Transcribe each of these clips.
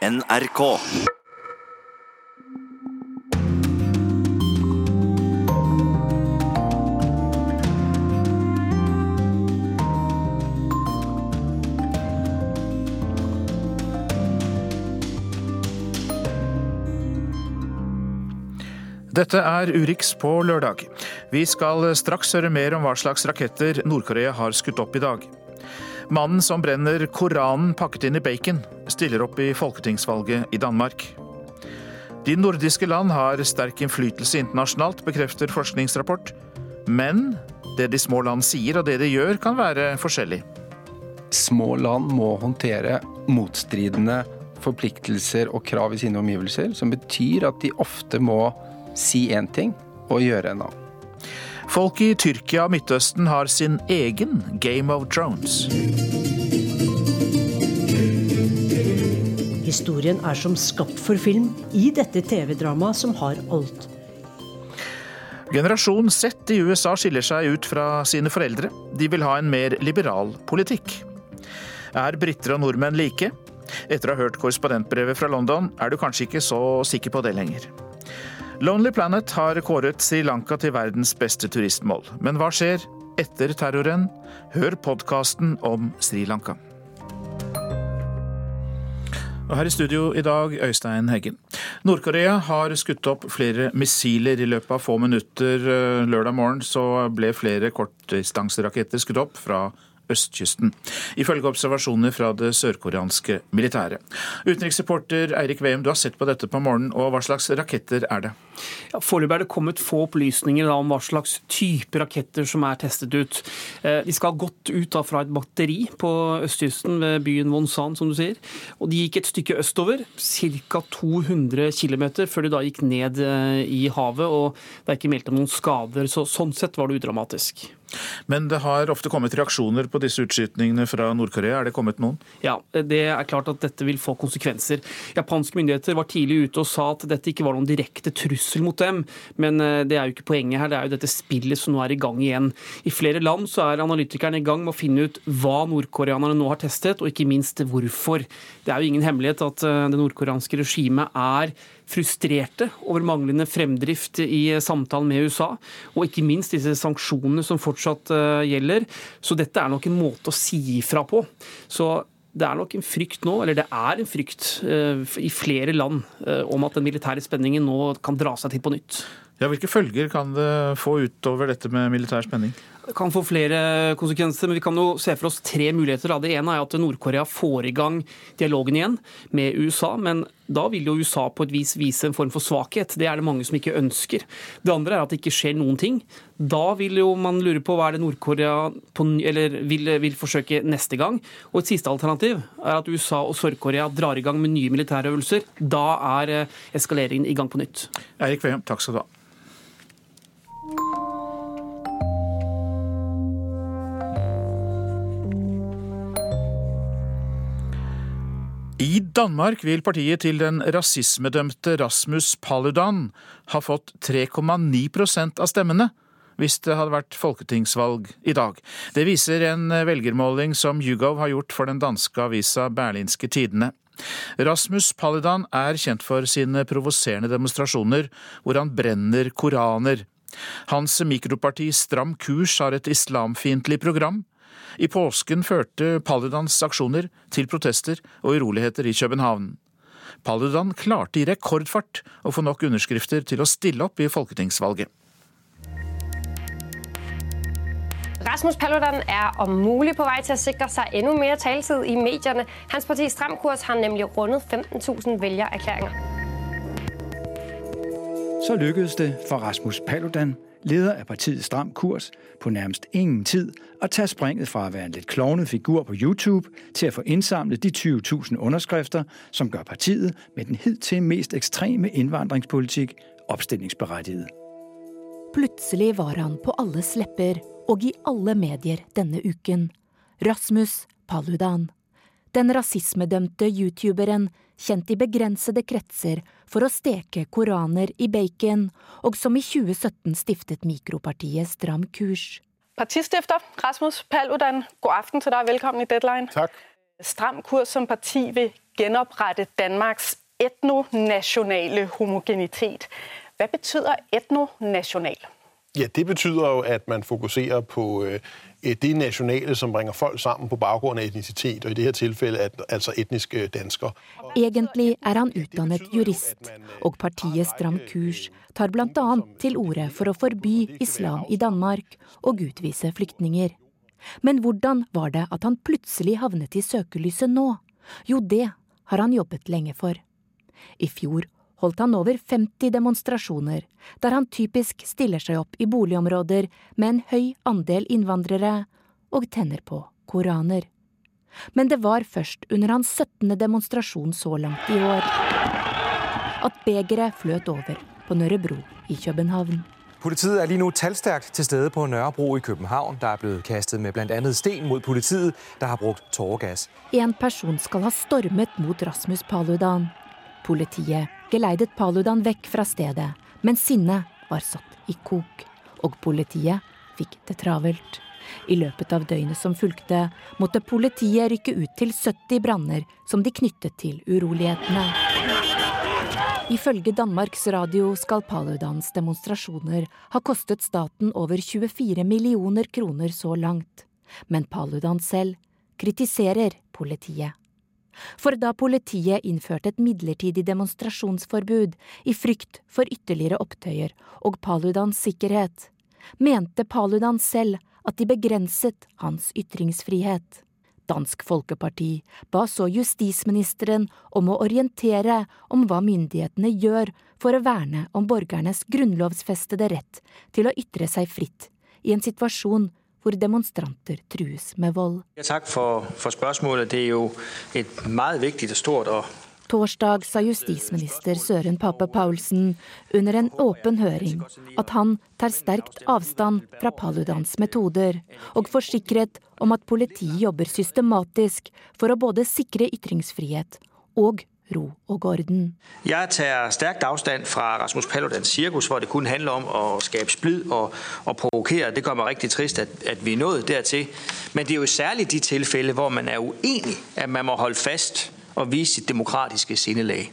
NRK. Dette er Urix på lørdag. Vi skal straks høre mer om hva slags raketter Nord-Korea har skutt opp i dag. Mannen som brenner Koranen pakket inn i bacon, stiller opp i folketingsvalget i Danmark. De nordiske land har sterk innflytelse internasjonalt, bekrefter forskningsrapport. Men det de små land sier og det de gjør, kan være forskjellig. Små land må håndtere motstridende forpliktelser og krav i sine omgivelser, som betyr at de ofte må si én ting og gjøre en annen. Folk i Tyrkia og Midtøsten har sin egen Game of Drones. Historien er som skapt for film i dette TV-dramaet som har alt. Generasjon Z i USA skiller seg ut fra sine foreldre. De vil ha en mer liberal politikk. Er briter og nordmenn like? Etter å ha hørt korrespondentbrevet fra London, er du kanskje ikke så sikker på det lenger. Lonely Planet har kåret Sri Lanka til verdens beste turistmål. Men hva skjer etter terroren? Hør podkasten om Sri Lanka. Og her i studio i dag, Øystein Heggen. Nord-Korea har skutt opp flere missiler. I løpet av få minutter eh, lørdag morgen så ble flere kortdistanseraketter skutt opp fra østkysten, ifølge observasjoner fra det sørkoreanske militæret. Utenriksreporter Eirik Veum, du har sett på dette på morgenen, og hva slags raketter er det? Ja, Foreløpig er det kommet få opplysninger om hva slags type raketter som er testet ut. Eh, de skal ha gått ut fra et batteri på østkysten ved byen Wonsan, som du sier. Og de gikk et stykke østover, ca. 200 km, før de da gikk ned eh, i havet. Og det er ikke meldt om noen skader, så sånn sett var det udramatisk. Men det har ofte kommet reaksjoner på disse utskytningene fra Nord-Korea. Er det kommet noen? Ja, det er klart at dette vil få konsekvenser. Japanske myndigheter var tidlig ute og sa at dette ikke var noen direkte trussel mot dem. Men eh, det er jo ikke poenget her. Det er jo dette spillet som nå er i gang igjen. I flere land så er analytikerne i gang med å finne ut hva nordkoreanerne nå har testet, og ikke minst hvorfor. Det er jo ingen hemmelighet at eh, det nordkoreanske regimet er frustrerte over manglende fremdrift i samtalen med USA, og ikke minst disse sanksjonene som fortsatt eh, gjelder. Så dette er nok en måte å si ifra på. Så det er nok en frykt nå, eller det er en frykt eh, i flere land eh, om at den militære spenningen nå kan dra seg til på nytt. Ja, Hvilke følger kan det få utover dette med militær spenning? Det kan få flere konsekvenser, men vi kan jo se for oss tre muligheter. Det ene er at Nord-Korea får i gang dialogen igjen med USA, men da vil jo USA på et vis vise en form for svakhet. Det er det mange som ikke ønsker. Det andre er at det ikke skjer noen ting. Da vil jo man lure på hva er det Nord-Korea vil, vil, forsøke neste gang. Og et siste alternativ er at USA og Sør-Korea drar i gang med nye militærøvelser. Da er eh, eskaleringen i gang på nytt. Eirik Veum, takk skal du ha. I Danmark vil partiet til den rasismedømte Rasmus Paludan ha fått 3,9% av stemmene hvis det hadde vært folketingsvalg i dag. Det viser en velgermåling som Hugov har gjort for den danske avisa Berlinske Tidene. Rasmus Paludan er kjent for sine provoserende demonstrasjoner hvor han brenner koraner. Hans mikroparti Stram kurs har et islamfiendtlig program. I påsken førte Paludans aksjoner til protester og uroligheter i København. Paludan klarte i rekordfart å få nok underskrifter til å stille opp i folketingsvalget. Rasmus Paludan er om mulig på vei til å sikre seg enda mer taletid i mediene. Hans parti Stram kurs har nemlig rundet 15 000 velgererklæringer. Så lykkedes det for Rasmus Paludan leder af partiet Stram Kurs, på nærmest ingen tid at tage springet fra at være en lidt klovnet figur på YouTube til at få indsamlet de 20.000 underskrifter, som gør partiet med den hidtil mest ekstreme indvandringspolitik opstillingsberettiget. Plutselig var han på alles lepper og i alle medier denne uken. Rasmus Paludan. Den rasismedømte youtuberen kjent i begrensede kretser for å steke koraner i bacon, og som i 2017 stiftet mikropartiet Stram kurs. Partistifter Rasmus Paludan, god aften til deg. Velkommen i Deadline. Takk. Stram kurs som parti vil genopprette Danmarks etnonasjonale homogenitet. Hva betyr etnonasjonal? Ja, Det betyder jo at man fokuserer på øh, det nasjonale som bringer folk sammen på bakgrunn av etnisitet, og i dette tilfellet altså etniske dansker. Egentlig er han utdannet jurist, og partiet Stram kurs tar bl.a. til orde for å forby islam i Danmark og utvise flyktninger. Men hvordan var det at han plutselig havnet i søkelyset nå? Jo, det har han jobbet lenge for. I fjor holdt han over 50 demonstrasjoner, der han typisk stiller seg opp i boligområder med en høy andel innvandrere og tenner på koraner. Men det var først under hans 17. demonstrasjon så langt i år at begeret fløt over på Nørrebro i København. Politiet er lige nu talstærkt til stede på Nørrebro i København. Der er blevet kastet med bl.a. sten mot politiet, der har brukt tåregass. En person skal ha stormet mot Rasmus Paludan. Politiet geleidet Paludan vekk fra stedet, men sinnet var satt i kok. Og politiet fikk det travelt. I løpet av døgnet som fulgte, måtte politiet rykke ut til 70 branner som de knyttet til urolighetene. Ifølge Danmarks Radio skal Paludans demonstrasjoner ha kostet staten over 24 millioner kroner så langt. Men Paludan selv kritiserer politiet. For da politiet innførte et midlertidig demonstrasjonsforbud i frykt for ytterligere opptøyer og Paludans sikkerhet, mente Paludan selv at de begrenset hans ytringsfrihet. Dansk Folkeparti ba så justisministeren om å orientere om hva myndighetene gjør for å verne om borgernes grunnlovsfestede rett til å ytre seg fritt i en situasjon hvor demonstranter trues med vold. Ja, takk for, for spørsmålet. Det er jo et meget viktig og stort og Torsdag sa justisminister Søren Pape Paulsen under en åpen høring at han tar sterkt avstand fra Paludans metoder, og forsikret om at politiet jobber systematisk for å både sikre ytringsfrihet og ro og orden. Jeg tar sterkt avstand fra Rasmus Paludans sirkus, hvor det kun handler om å skape splid og, og provokere. Det gjør meg riktig trist, at, at vi er nået dertil. Men det er jo særlig de tilfellene hvor man er uenig, at man må holde fast og vise sitt demokratiske sinnelag.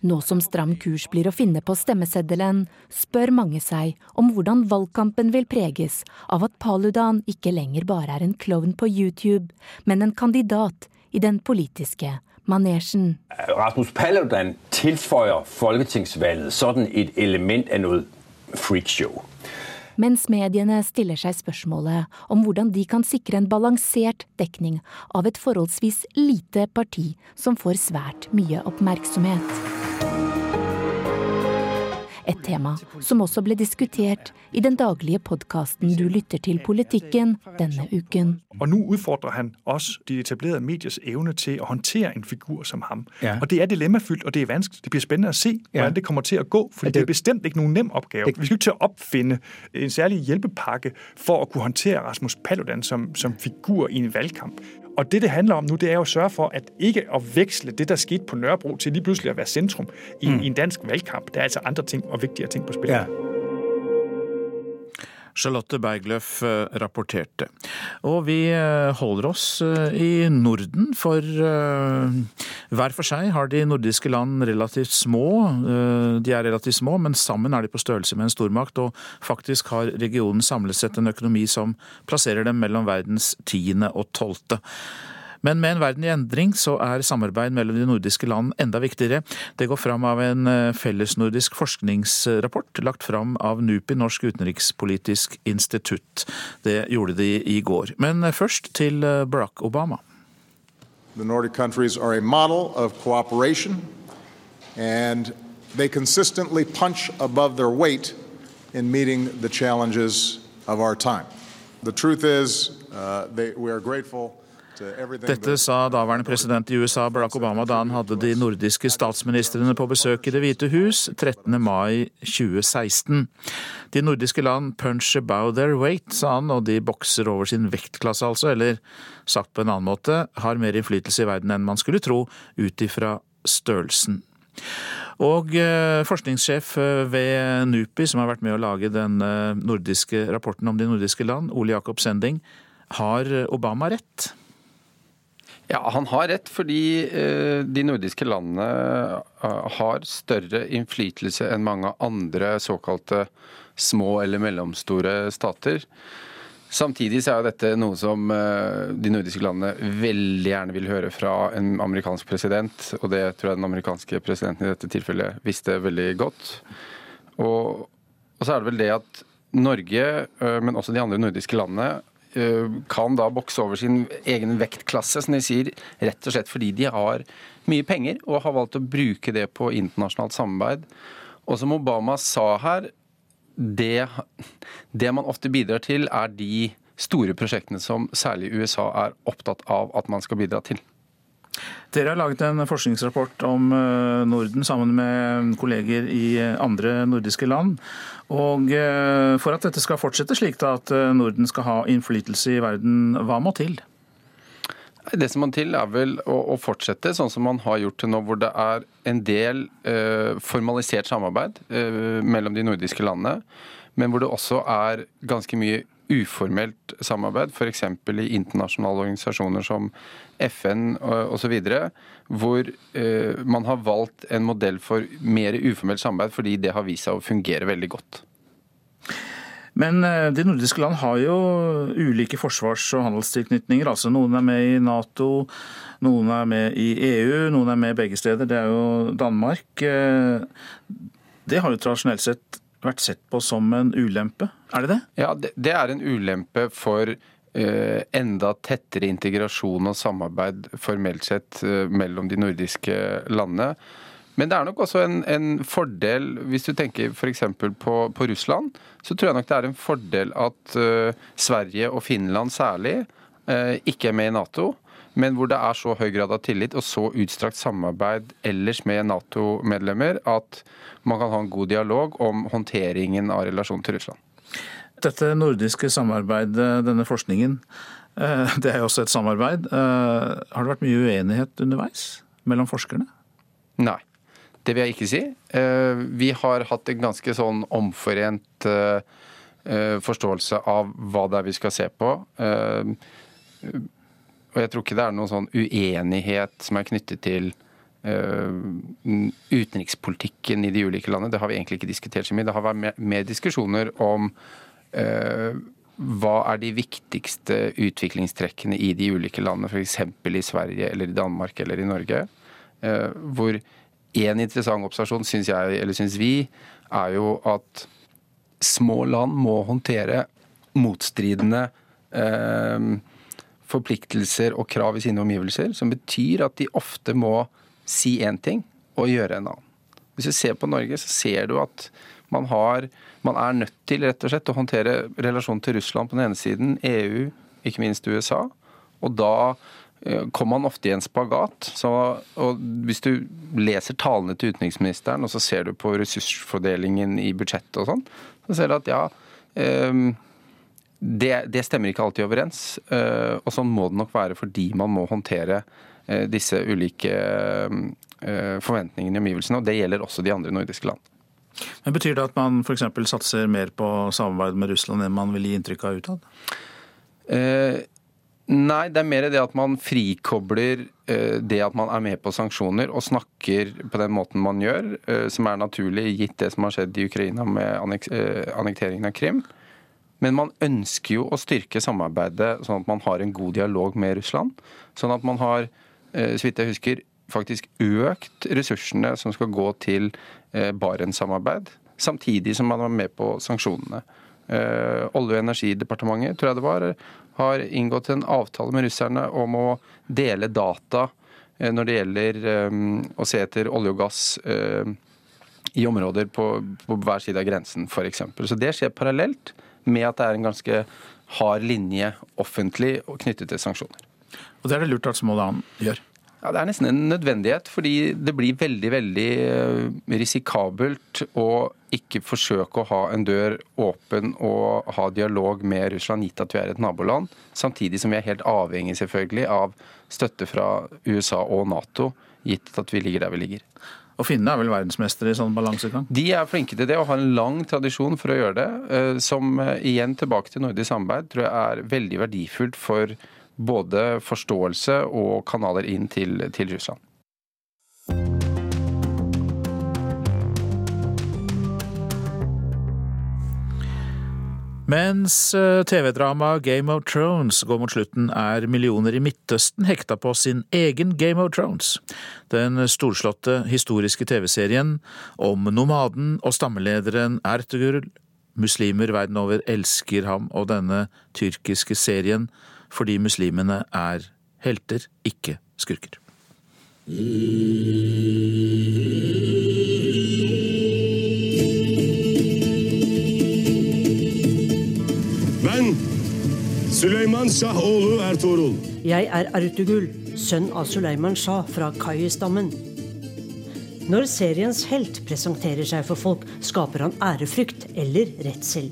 Nå som Stram kurs blir å finne på stemmeseddelen, spør mange seg om hvordan valgkampen vil preges av at Paludan ikke lenger bare er en klovn på YouTube, men en kandidat i den politiske manesjen. Rasmus Paludan tilføyer folketingsvalget sånn et element av noe freakshow. Mens mediene stiller seg spørsmålet om hvordan de kan sikre en balansert dekning av et forholdsvis lite parti som får svært mye oppmerksomhet. Et tema som også ble diskutert i den daglige podkasten du lytter til Politikken denne uken. Og nå utfordrer han oss, de etablerte mediers evne til å håndtere en figur som ham. Ja. Og det er dilemmafylt, og det er vanskelig. Det blir spennende å se hvordan det kommer til å gå. For det, det er bestemt ikke noen nem oppgave. Vi skal ikke til å oppfinne en særlig hjelpepakke for å kunne håndtere Rasmus Paludan som, som figur i en valgkamp. Og det det handler om nå, det er å sørge for at ikke å veksle det der skete på Nørrebro, til lige pludselig å være centrum i, mm. i en dansk valgkamp. Det er altså andre ting og vigtigere ting på spil. Ja. Charlotte Bergløff eh, rapporterte. Og vi eh, holder oss eh, i Norden, for hver for seg har de nordiske land relativt små. De er relativt små, men sammen er de på størrelse med en stormakt, og faktisk har regionen samlet sett en økonomi som plasserer dem mellom verdens tiende og tolvte. Men med en verden i endring, så er samarbeid mellom de nordiske land enda viktigere. Det går fram av en eh, fellesnordisk forskningsrapport lagt fram av NUPI, Norsk utenrikspolitisk institutt. Det gjorde de i går. Men eh, først til eh, Barack Obama. The Nordic countries are a model of cooperation, and they consistently punch above their weight in meeting the challenges of our time. The truth is, uh, they, we are grateful dette sa daværende president i USA Barack Obama da han hadde de nordiske statsministrene på besøk i Det hvite hus 13. mai 2016. De nordiske land punch about their weight, sa han, og de bokser over sin vektklasse altså, eller sagt på en annen måte, har mer innflytelse i verden enn man skulle tro ut ifra størrelsen. Og eh, forskningssjef eh, ved NUPI, som har vært med å lage den eh, nordiske rapporten om de nordiske land, Ole Jakob Sending, har Obama rett? Ja, Han har rett, fordi eh, de nordiske landene eh, har større innflytelse enn mange andre såkalte små eller mellomstore stater. Samtidig er dette noe som eh, de nordiske landene veldig gjerne vil høre fra en amerikansk president, og det tror jeg den amerikanske presidenten i dette tilfellet visste veldig godt. Og, og så er det vel det at Norge, men også de andre nordiske landene, kan da bokse over sin egen vektklasse, som de sier, rett og slett fordi de har mye penger og har valgt å bruke det på internasjonalt samarbeid. Og som Obama sa her, det, det man ofte bidrar til, er de store prosjektene som særlig USA er opptatt av at man skal bidra til. Dere har laget en forskningsrapport om eh, Norden sammen med kolleger i eh, andre nordiske land. Og eh, For at dette skal fortsette slik at Norden skal ha innflytelse i verden, hva må til? Det som må til, er vel å, fortsette sånn som man har gjort til nå, hvor det er en del formalisert samarbeid mellom de nordiske landene, men hvor det også er ganske mye uformelt samarbeid, f.eks. i internasjonale organisasjoner som FN osv., hvor eh, man har valgt en modell for mer uformelt samarbeid fordi det har vist seg å fungere veldig godt. Men eh, de nordiske land har jo ulike forsvars- og handelstilknytninger. altså Noen er med i Nato, noen er med i EU, noen er med begge steder. Det er jo Danmark. Eh, det har jo tradisjonelt sett vært sett på som en ulempe. Er det det? Ja, det, er en ulempe for uh, enda tettere integrasjon og samarbeid formelt sett uh, mellom de nordiske landene. Men det er nok også en, en fordel, hvis du tenker f.eks. På, på Russland, så tror jeg nok det er en fordel at uh, Sverige og Finland særlig ikke er med i Nato men hvor det er så høy grad av tillit og så utstrakt samarbeid ellers med Nato-medlemmer at man kan ha en god dialog om håndteringen av relasjonen til Russland. Dette nordiske samarbeidet, denne forskningen, eh, det er jo også et samarbeid. Eh, har det vært mye uenighet underveis mellom forskerne? Nei, det vil jeg ikke si. Eh, vi har hatt en ganske sånn omforent forståelse av hva det er vi skal se på og jeg tror ikke det er noen sånn uenighet som er knyttet til uh, utenrikspolitikken i de ulike landene. Det har vi egentlig ikke diskutert så mye. Det har vært mer, diskusjoner om uh, hva er de viktigste utviklingstrekkene i de ulike landene, f.eks. i Sverige eller i Danmark eller i Norge. Uh, hvor en interessant observasjon, syns jeg, eller syns vi, er jo at små land må håndtere motstridende eh, forpliktelser og krav i sine omgivelser, som betyr at de ofte må si én ting og gjøre en annen. Hvis du ser på Norge, så ser du at man, har, man er nødt til rett og slett å håndtere relasjonen til Russland på den ene siden, EU, ikke minst USA. Og da eh, kommer man ofte i en spagat. Så, og hvis du leser talene til utenriksministeren, og så ser du på ressursfordelingen i budsjettet og sånn, så ser du at ja, um, det, det, stemmer ikke alltid overens, eh, og sånn må det nok være fordi man må håndtere eh, disse ulike eh, forventningene i omgivelsene, og det gjelder også de andre nordiske land. Men Betyr det at man f.eks. satser mer på samarbeid med Russland enn man vil gi inntrykk av utad? Eh, nei, det er mer det at man frikobler eh, det at man er med på sanksjoner og snakker på den måten man gjør, eh, som er naturlig gitt det som har skjedd i Ukraina med annekteringen av Krim. Men man ønsker jo å styrke samarbeidet sånn at man har en god dialog med Russland. Sånn at man har, eh, så vidt jeg husker, faktisk økt ressursene som skal gå til eh, Barentssamarbeid, samtidig som man er med på sanksjonene. Eh, Olje- og energidepartementet, tror jeg det var, har inngått en avtale med russerne om å dele data når det gjelder å se etter olje og gass i områder på, på hver side av grensen, f.eks. Så det skjer parallelt med at det er en ganske hard linje offentlig og knyttet til sanksjoner. Og Det er det lurt at små land gjør? Ja, Det er nesten en nødvendighet, fordi det blir veldig veldig eh, risikabelt å ikke forsøke å ha en dør åpen og ha dialog med Russland, gitt at vi er et naboland. Samtidig som vi er helt avhengig selvfølgelig av støtte fra USA og Nato, gitt at vi ligger der vi ligger. Og finnene er vel verdensmestere i sånn balansegang? De er flinke til det og har en lang tradisjon for å gjøre det. Eh, som eh, igjen tilbake til nordisk samarbeid tror jeg er veldig verdifullt for både forståelse og kanaler inn til, til Russland. Mens eh, TV-dramaet Game of Thrones går mot slutten, er millioner i Midtøsten hekta på sin egen Game of Thrones. Den storslåtte historiske TV-serien om nomaden og stammelederen Ertugurl. Muslimer verden over elsker ham og denne tyrkiske serien fordi muslimene er helter, ikke skurker. Süleyman Şahoğlu Ertuğrul. Jeg er Ertugul, sønn av Suleiman Shah fra Kayi-stammen. Når seriens helt presenterer seg for folk, skaper han ærefrykt eller redsel.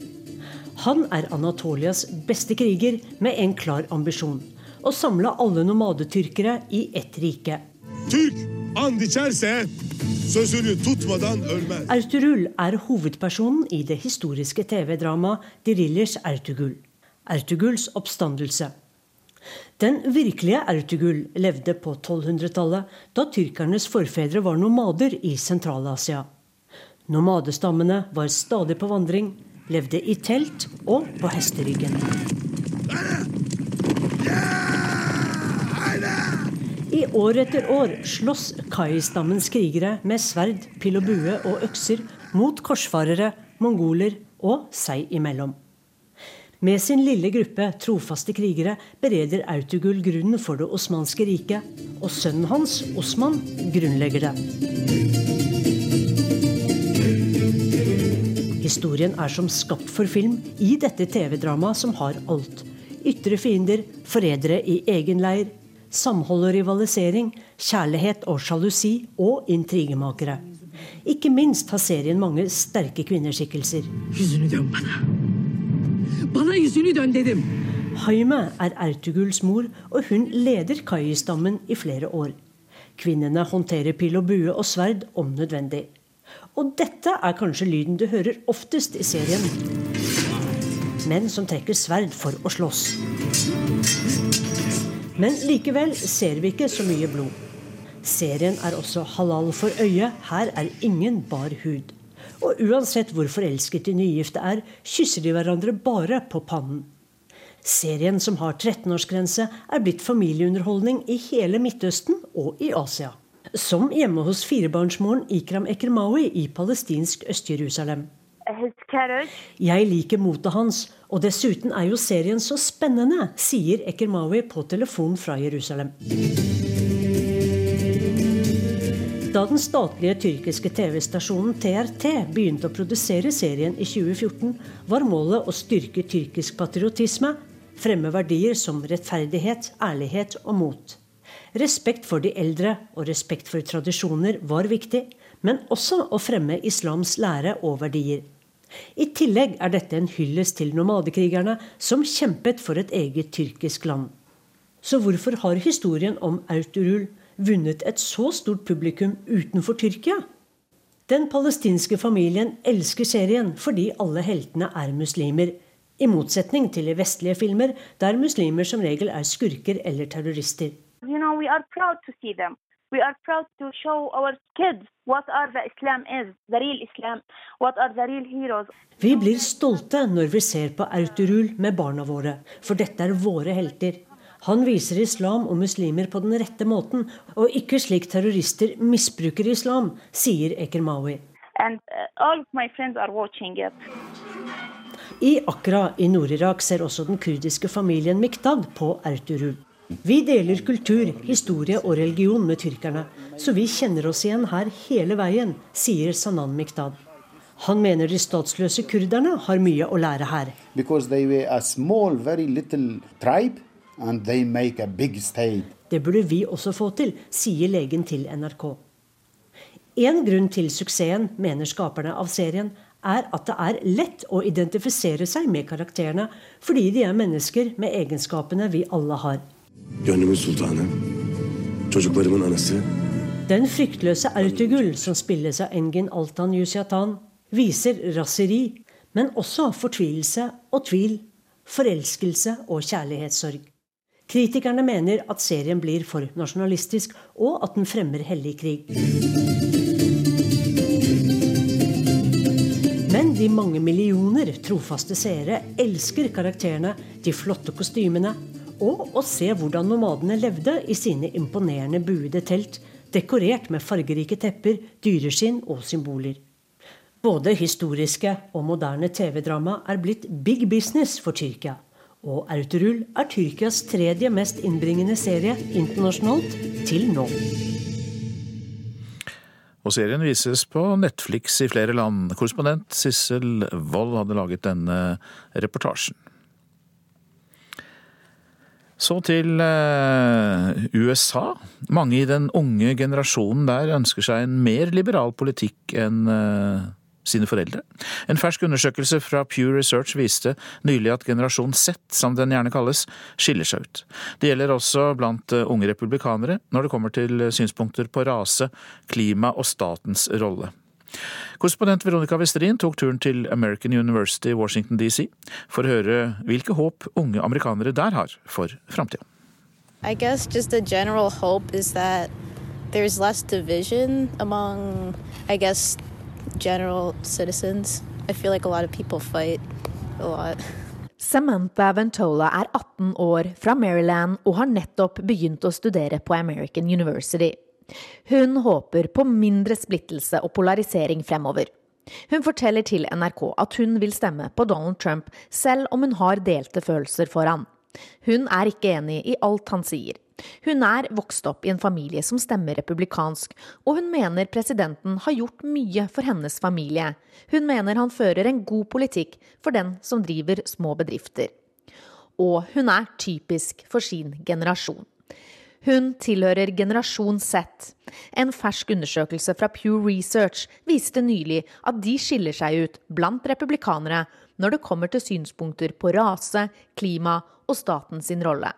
Han er Anatolias beste kriger med en klar ambisjon. Å samle alle nomadetyrkere i ett rike. Tyrk and içerse sözünü tutmadan ölmez. Ertugrul er hovedpersonen i det historiske TV-dramaet Dirillers Ertugul. Ertuguls oppstandelse. Den virkelige Ertugul levde på 1200-tallet, da tyrkernes forfedre var nomader i Sentral-Asia. Nomadestammene var stadig på vandring, levde i telt og på hesteryggen. I år etter år slåss Kai-stammens krigere med sverd, pil og bue og økser mot korsfarere, mongoler og seg imellom. Med sin lille gruppe trofaste krigere bereder Autogul grunnen for det osmanske riket, og sønnen hans, Osman, grunnlegger det. Historien er som skapt for film i dette TV-dramaet som har alt. Ytre fiender, forrædere i egen leir, samhold og rivalisering, kjærlighet og sjalusi og intrigemakere. Ikke minst har serien mange sterke kvinneskikkelser. Bana yüzünü dön dedim. Haime er Ertuguls mor, og hun leder Kai-stammen i flere år. Kvinnene håndterer pil og bue og sverd om nødvendig. Og dette er kanskje lyden du hører oftest i serien. Menn som trekker sverd for å slåss. Men likevel ser vi ikke så mye blod. Serien er også halal for øyet. Her er ingen bar hud. Og uansett hvor forelsket de nygifte er, kysser de hverandre bare på pannen. Serien, som har 13-årsgrense, er blitt familieunderholdning i hele Midtøsten og i Asia. Som hjemme hos firebarnsmoren Ikram Ekremawi i palestinsk Øst-Jerusalem. Jeg liker motet hans, og dessuten er jo serien så spennende, sier Ekremawi på telefon fra Jerusalem. Da den statlige tyrkiske TV-stasjonen TRT begynte å produsere serien i 2014, var målet å styrke tyrkisk patriotisme, fremme verdier som rettferdighet, ærlighet og mot. Respekt for de eldre og respekt for tradisjoner var viktig, men også å fremme islams lære og verdier. I tillegg er dette en hyllest til nomadekrigerne som kjempet for et eget tyrkisk land. Så hvorfor har historien om Ertugrul vunnet et så stort publikum utenfor Tyrkia? Den palestinske familien elsker serien fordi alle heltene er muslimer. I motsetning til i vestlige filmer, der muslimer som regel er skurker eller terrorister. You know, we are proud to see them. We are proud to show our kids what are the Islam is, the real Islam, what are the real heroes. Vi blir stolte når vi ser på Erturul med barna våre, for dette er våre helter. Han viser islam og muslimer på den rette måten, og ikke slik terrorister misbruker islam, sier Ekermawi. And uh, all of my friends are watching it. I Akra i Nord-Irak ser også den kurdiske familien Miktad på Erturul. Vi deler kultur, historie og religion med tyrkerne, så vi kjenner oss igjen her hele veien, sier Sanan Miktad. Han mener de statsløse kurderne har mye å lære her. Because they were a small, very little tribe, and they make a big state. Det burde vi også få til, sier legen til NRK. En grunn til suksessen, mener skaperne av serien, er at det er lett å identifisere seg med karakterene, fordi de er mennesker med egenskapene vi alle har. Den fryktløse Ertugul, som spilles av Engin Altan Yusyatan, viser raseri, men også fortvilelse og tvil, forelskelse og kjærlighetssorg. Kritikerne mener at serien blir for nasjonalistisk, og at den fremmer hellig krig. Men de mange millioner trofaste seere elsker karakterene, de flotte kostymene, og å se hvordan nomadene levde i sine imponerende buede telt, dekorert med fargerike tepper, dyreskinn og symboler. Både historiske og moderne TV-drama er blitt big business for Tyrkia. Og Autorull er Tyrkias tredje mest innbringende serie internasjonalt til nå. Og serien vises på Netflix i flere land. Korrespondent Sissel Wold hadde laget denne reportasjen. Så til eh, USA. Mange i den unge generasjonen der ønsker seg en mer liberal politikk enn eh, sine foreldre. En fersk undersøkelse fra Pew Research viste nylig at generasjon Z, som den gjerne kalles, skiller seg ut. Det gjelder også blant eh, unge republikanere når det kommer til synspunkter på rase, klima og statens rolle. Korrespondent Veronica Westerin tok turen til American University i Washington DC for å høre hvilke håp unge amerikanere der har for framtida. I guess just the general hope is that there's less division among, I guess, general citizens. I feel like a lot of people fight a lot. Samantha Ventola er 18 år, fra Maryland, og har nettopp begynt å studere på American University. Hun håper på mindre splittelse og polarisering fremover. Hun forteller til NRK at hun vil stemme på Donald Trump, selv om hun har delte følelser for han. Hun er ikke enig i alt han sier. Hun er vokst opp i en familie som stemmer republikansk, og hun mener presidenten har gjort mye for hennes familie. Hun mener han fører en god politikk for den som driver små bedrifter. Og hun er typisk for sin generasjon. Hun tilhører generasjon Z. En fersk undersøkelse fra Pew Research viste nylig at de skiller seg ut blant republikanere når det kommer til synspunkter på rase, klima og statens rolle.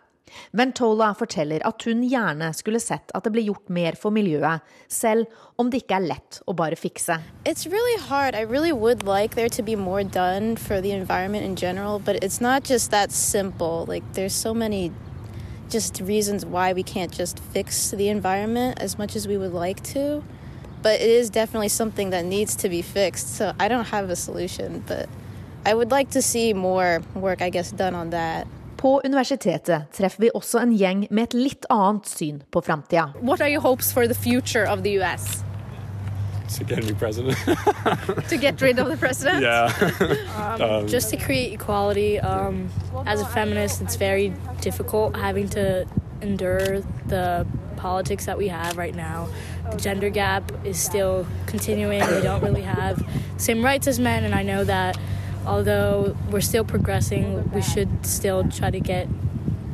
Ventola forteller at hun gjerne skulle sett at det ble gjort mer for miljøet, selv om det ikke er lett å bare fikse. It's really hard. I really would like there to be more done for the environment in general, but it's not just that simple. Like there's so many just reasons why we can't just fix the environment as much as we would like to. But it is definitely something that needs to be fixed. So I don't have a solution, but I would like to see more work, I guess, done on that. På universitetet treffer vi også en gjeng med et litt annet syn på framtida. What are your hopes for the future of the US? to get a new president. to get rid of the president? Yeah. um, um, just to create equality. Um, as a feminist, it's very difficult having to endure the politics that we have right now. The gender gap is still continuing. We don't really have the same rights as men, and I know that although we're still progressing, we should still try to get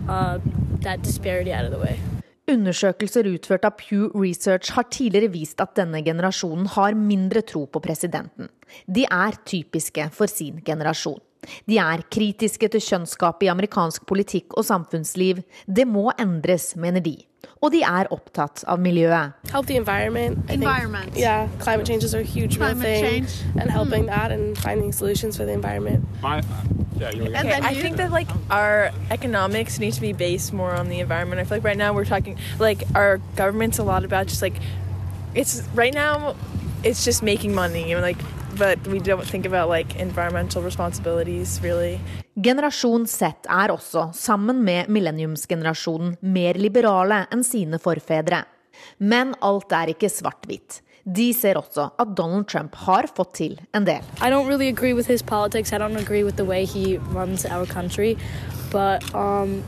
uh, that disparity out of the way. Undersøkelser utført av Pew Research har tidligere vist at denne generasjonen har mindre tro på presidenten. De er typiske for sin generasjon. De er kritiske til kjønnsgapet i amerikansk politikk og samfunnsliv. Det må endres, mener de. Og de er opptatt av miljøet. Healthy environment. environment. Think, yeah, climate change is a huge climate thing, change. and helping mm. that and finding solutions for the environment. My, yeah, then I think that like our economics need to be based more on the environment. I feel like right now we're talking like our government's a lot about just like it's right now it's just making money and like but we don't think about like environmental responsibilities really. Generasjon Z er også, sammen med millenniumsgenerasjonen, mer liberale enn sine forfedre. Men alt er ikke svart-hvitt. De ser også at Donald Trump har fått til en del. I don't really agree with his politics. I don't agree with the way he runs our country. But um,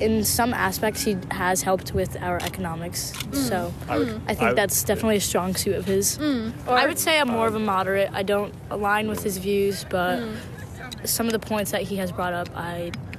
in some aspects, he has helped with our economics. Mm. So I, would, I think I that's definitely a strong suit of his. Mm. I would say I'm more of a moderate. I don't align with his views, but mm. some of the points that he has brought up, I applaud him for.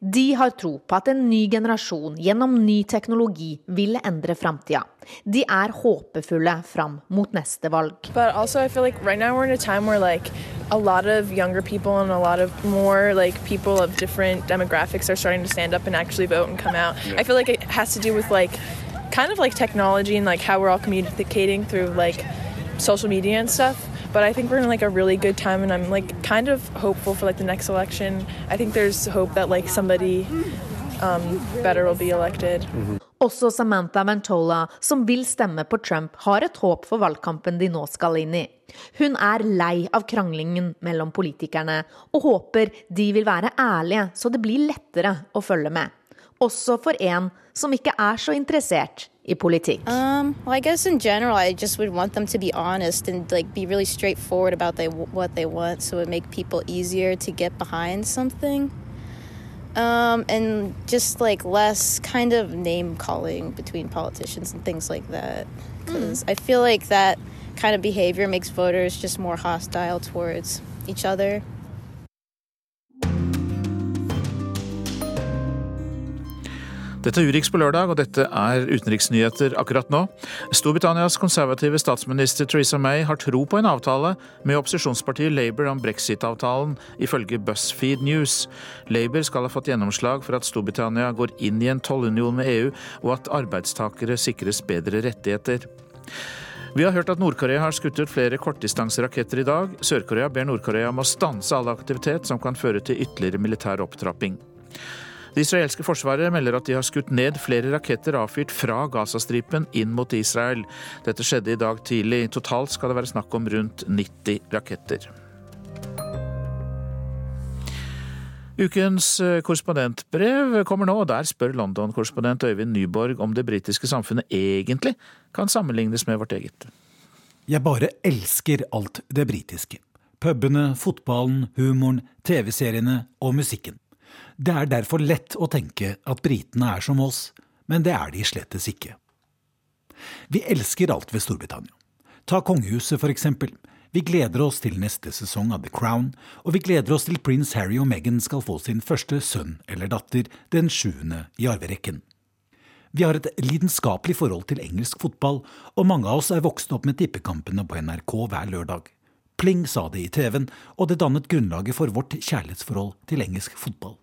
De har tro på at en ny generasjon gjennom ny teknologi vil endre framtida. De er håpefulle fram mot neste valg. But also I feel like right now we're in a time where like a lot of younger people and a lot of more like people of different demographics are starting to stand up and actually vote and come out. I feel like it has to do with like kind of like technology and like how we're all communicating through like social media and stuff. But I think we're in like a really good time, and I'm like kind of hopeful for like the next election. I think there's hope that like somebody um, better will be elected. Også Samantha Mantola, som vil stemme på Trump, har et håp for valgkampen de nå skal inn i. Hun er lei av kranglingen mellom politikerne, og håper de vil være ærlige, så det blir lettere å følge med. Også for en som ikke er så interessert i politikk. Um, well, I guess in general, I just would want them to be honest and like be really straightforward about they, what they want, so it make people easier to get behind something. Um, and just like less kind of name calling between politicians and things like that. Because I feel like that kind of behavior makes voters just more hostile towards each other. Dette er Urix på lørdag, og dette er utenriksnyheter akkurat nå. Storbritannias konservative statsminister Theresa May har tro på en avtale med opposisjonspartiet Labour om brexit-avtalen, ifølge BuzzFeed News. Labour skal ha fått gjennomslag for at Storbritannia går inn i en tollunion med EU, og at arbeidstakere sikres bedre rettigheter. Vi har hørt at Nord-Korea har skutt ut flere kortdistanseraketter i dag. Sør-Korea ber Nord-Korea om å stanse all aktivitet som kan føre til ytterligere militær opptrapping. Det israelske forsvaret melder at de har skutt ned flere raketter avfyrt fra Gazastripen inn mot Israel. Dette skjedde i dag tidlig. Totalt skal det være snakk om rundt 90 raketter. Ukens eh, korrespondentbrev kommer nå, og der spør London-korrespondent Øyvind Nyborg om det britiske samfunnet egentlig kan sammenlignes med vårt eget. Jeg bare elsker alt det britiske. Pubene, fotballen, humoren, TV-seriene og musikken. Det er derfor lett å tenke at britene er som oss, men det er de slettes ikke. Vi elsker alt ved Storbritannia. Ta kongehuset, for eksempel. Vi gleder oss til neste sesong av The Crown, og vi gleder oss til prins Harry og Meghan skal få sin første sønn eller datter den sjuende i arverekken. Vi har et lidenskapelig forhold til engelsk fotball, og mange av oss er vokst opp med tippekampene på NRK hver lørdag. Pling sa det i TV-en, og det dannet grunnlaget for vårt kjærlighetsforhold til engelsk fotball.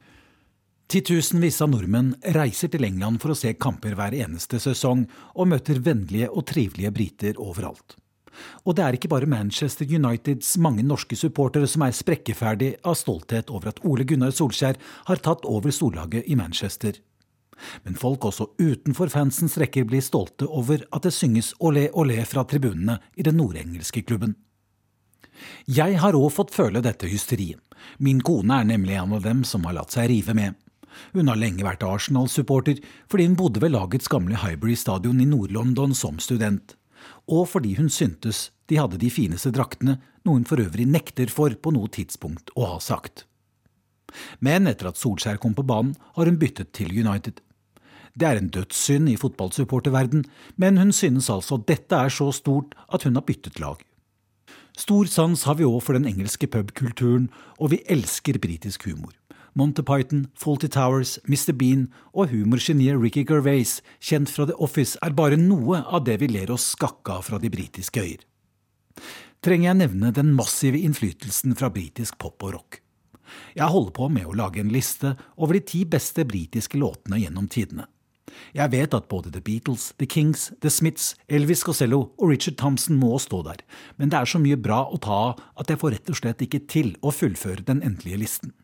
Titusenvis av nordmenn reiser til England for å se kamper hver eneste sesong, og møter vennlige og trivelige briter overalt. Og det er ikke bare Manchester Uniteds mange norske supportere som er sprekkeferdig av stolthet over at Ole Gunnar Solskjær har tatt over storlaget i Manchester. Men folk også utenfor fansens rekker blir stolte over at det synges olé olé fra tribunene i den nordengelske klubben. Jeg har òg fått føle dette hysteriet. Min kone er nemlig en av dem som har latt seg rive med. Hun har lenge vært Arsenal-supporter fordi hun bodde ved lagets gamle Highbury stadion i Nord-London som student, og fordi hun syntes de hadde de fineste draktene, noe hun for øvrig nekter for på noe tidspunkt å ha sagt. Men etter at Solskjær kom på banen, har hun byttet til United. Det er en dødssynd i fotballsupporterverden, men hun synes altså dette er så stort at hun har byttet lag. Stor sans har vi òg for den engelske pubkulturen, og vi elsker britisk humor. Monty Python, Faulty Towers, Mr. Bean og humorgeniet Ricky Gervais, kjent fra The Office, er bare noe av det vi ler oss skakka av fra de britiske øyer. Trenger jeg nevne den massive innflytelsen fra britisk pop og rock? Jeg holder på med å lage en liste over de ti beste britiske låtene gjennom tidene. Jeg vet at både The Beatles, The Kings, The Smiths, Elvis Costello og Richard Thompson må stå der, men det er så mye bra å ta av at jeg får rett og slett ikke til å fullføre den endelige listen.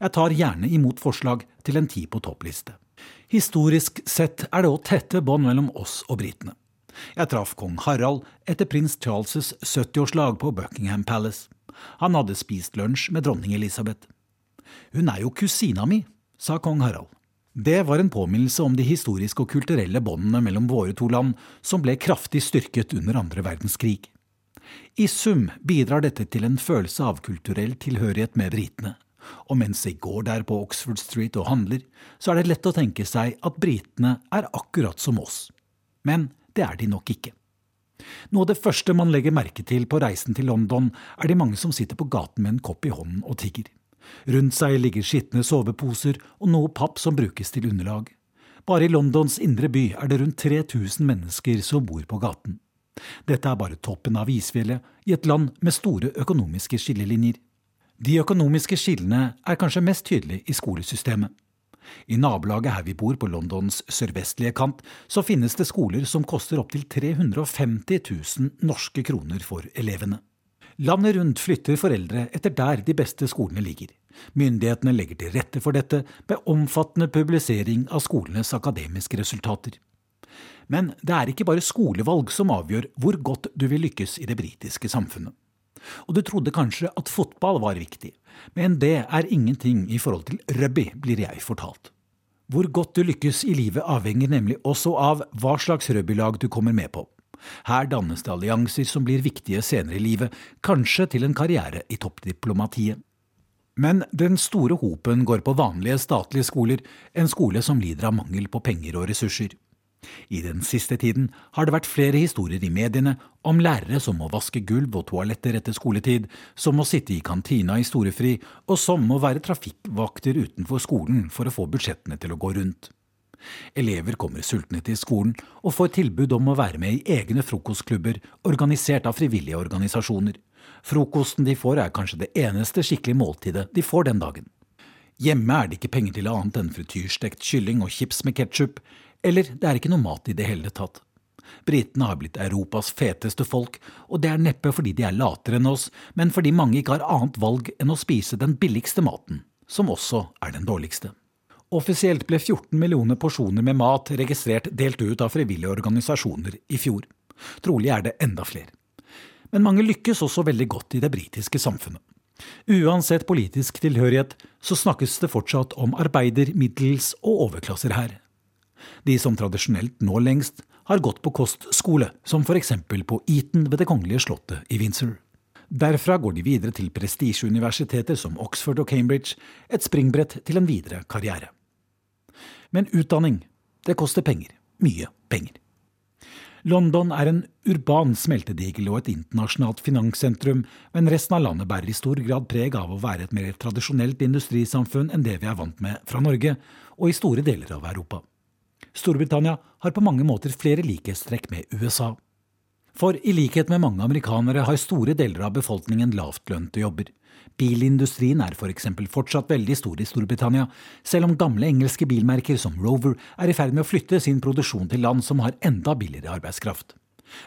Jeg tar gjerne imot forslag til en ti på toppliste. Historisk sett er det òg tette bånd mellom oss og britene. Jeg traff kong Harald etter prins Charles' 70-årslag på Buckingham Palace. Han hadde spist lunsj med dronning Elisabeth. Hun er jo kusina mi, sa kong Harald. Det var en påminnelse om de historiske og kulturelle båndene mellom våre to land, som ble kraftig styrket under andre verdenskrig. I sum bidrar dette til en følelse av kulturell tilhørighet med britene. Og mens jeg går der på Oxford Street og handler, så er det lett å tenke seg at britene er akkurat som oss. Men det er de nok ikke. Noe av det første man legger merke til på reisen til London, er de mange som sitter på gaten med en kopp i hånden og tigger. Rundt seg ligger skitne soveposer og noe papp som brukes til underlag. Bare i Londons indre by er det rundt 3000 mennesker som bor på gaten. Dette er bare toppen av isfjellet i et land med store økonomiske skillelinjer. De økonomiske skillene er kanskje mest tydelige i skolesystemet. I nabolaget her vi bor, på Londons sørvestlige kant, så finnes det skoler som koster opptil 350 000 norske kroner for elevene. Landet rundt flytter foreldre etter der de beste skolene ligger. Myndighetene legger til rette for dette med omfattende publisering av skolenes akademiske resultater. Men det er ikke bare skolevalg som avgjør hvor godt du vil lykkes i det britiske samfunnet. Og du trodde kanskje at fotball var viktig, men det er ingenting i forhold til rugby, blir jeg fortalt. Hvor godt du lykkes i livet avhenger nemlig også av hva slags rugbylag du kommer med på. Her dannes det allianser som blir viktige senere i livet, kanskje til en karriere i toppdiplomatiet. Men den store hopen går på vanlige statlige skoler, en skole som lider av mangel på penger og ressurser. I den siste tiden har det vært flere historier i mediene om lærere som må vaske gulv og toaletter etter skoletid, som må sitte i kantina i storefri, og som må være trafikkvakter utenfor skolen for å få budsjettene til å gå rundt. Elever kommer sultne til skolen og får tilbud om å være med i egne frokostklubber organisert av frivillige organisasjoner. Frokosten de får er kanskje det eneste skikkelige måltidet de får den dagen. Hjemme er det ikke penger til annet enn frityrstekt kylling og chips med ketsjup, eller det er ikke noe mat i det hele tatt. Britene har blitt Europas feteste folk, og det er neppe fordi de er latere enn oss, men fordi mange ikke har annet valg enn å spise den billigste maten, som også er den dårligste. Offisielt ble 14 millioner porsjoner med mat registrert delt ut av frivillige organisasjoner i fjor. Trolig er det enda flere. Men mange lykkes også veldig godt i det britiske samfunnet. Uansett politisk tilhørighet så snakkes det fortsatt om arbeider-, middels- og overklasser her. De som tradisjonelt nå lengst, har gått på kostskole, som eksempel på Eton ved Det kongelige slottet i Windsor. Derfra går de videre til prestisjeuniversiteter som Oxford og Cambridge, et springbrett til en videre karriere. Men utdanning, det koster penger. Mye penger. London er en urban smeltedigel og et internasjonalt finanssentrum, men resten av landet bærer i stor grad preg av å være et mer tradisjonelt industrisamfunn enn det vi er vant med fra Norge og i store deler av Europa. Storbritannia har på mange måter flere likhetstrekk med USA. For i likhet med mange amerikanere har store deler av befolkningen lavtlønte jobber. Bilindustrien er f.eks. For fortsatt veldig stor i Storbritannia, selv om gamle engelske bilmerker som Rover er i ferd med å flytte sin produksjon til land som har enda billigere arbeidskraft.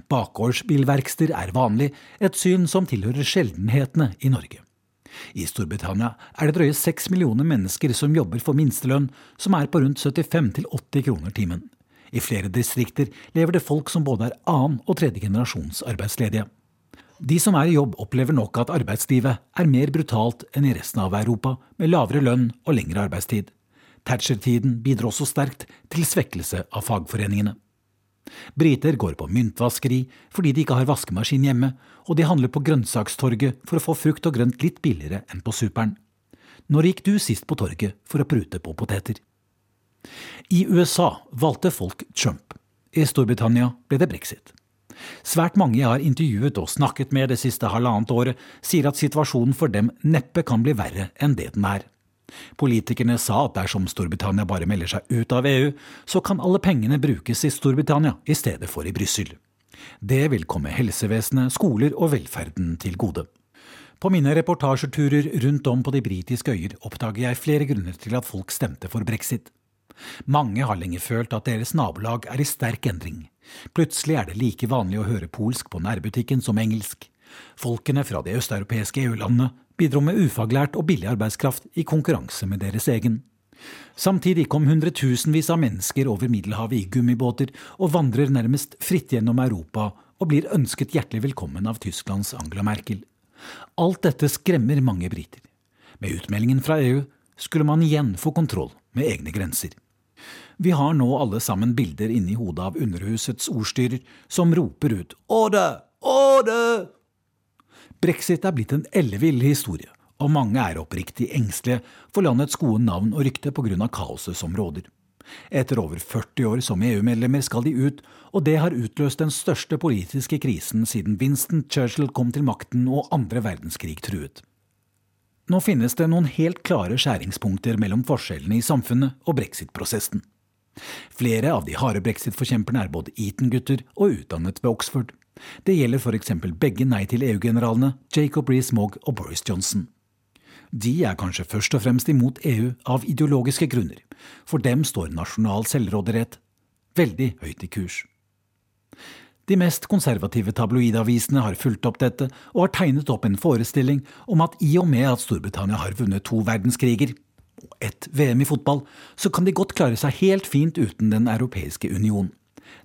Bakgårdsbilverksteder er vanlig, et syn som tilhører sjeldenhetene i Norge. I Storbritannia er det drøye seks millioner mennesker som jobber for minstelønn, som er på rundt 75-80 kroner timen. I flere distrikter lever det folk som både er annen- og tredje generasjons. De som er i jobb, opplever nok at arbeidslivet er mer brutalt enn i resten av Europa, med lavere lønn og lengre arbeidstid. Thatcher-tiden bidro også sterkt til svekkelse av fagforeningene. Briter går på myntvaskeri fordi de ikke har vaskemaskin hjemme, og de handler på grønnsakstorget for å få frukt og grønt litt billigere enn på superen. Når gikk du sist på torget for å prute på poteter? I USA valgte folk Trump. I Storbritannia ble det brexit. Svært mange jeg har intervjuet og snakket med det siste halvannet året, sier at situasjonen for dem neppe kan bli verre enn det den er. Politikerne sa at dersom Storbritannia bare melder seg ut av EU, så kan alle pengene brukes i Storbritannia i stedet for i Brussel. Det vil komme helsevesenet, skoler og velferden til gode. På mine reportasjeturer rundt om på de britiske øyer oppdager jeg flere grunner til at folk stemte for brexit. Mange har lenge følt at deres nabolag er i sterk endring. Plutselig er det like vanlig å høre polsk på nærbutikken som engelsk. Folkene fra de østeuropeiske EU-landene bidro med ufaglært og billig arbeidskraft i konkurranse med deres egen. Samtidig kom hundretusenvis av mennesker over Middelhavet i gummibåter og vandrer nærmest fritt gjennom Europa og blir ønsket hjertelig velkommen av Tysklands Angela Merkel. Alt dette skremmer mange briter. Med utmeldingen fra EU skulle man igjen få kontroll med egne grenser. Vi har nå alle sammen bilder inni hodet av Underhusets ordstyrer som roper ut Åde! Åde! Brexit er blitt en ellevill historie, og mange er oppriktig engstelige for landets gode navn og rykte pga. kaoset som råder. Etter over 40 år som EU-medlemmer skal de ut, og det har utløst den største politiske krisen siden Winston Churchill kom til makten og andre verdenskrig truet. Nå finnes det noen helt klare skjæringspunkter mellom forskjellene i samfunnet og brexit-prosessen. Flere av de harde brexit-forkjemperne er både Eton-gutter og utdannet ved Oxford. Det gjelder f.eks. begge Nei til EU-generalene Jacob Rees-Mogg og Boris Johnson. De er kanskje først og fremst imot EU av ideologiske grunner. For dem står nasjonal selvråderett veldig høyt i kurs. De mest konservative tabloidavisene har fulgt opp dette og har tegnet opp en forestilling om at i og med at Storbritannia har vunnet to verdenskriger ett VM i fotball, så kan de godt klare seg helt fint uten Den europeiske union.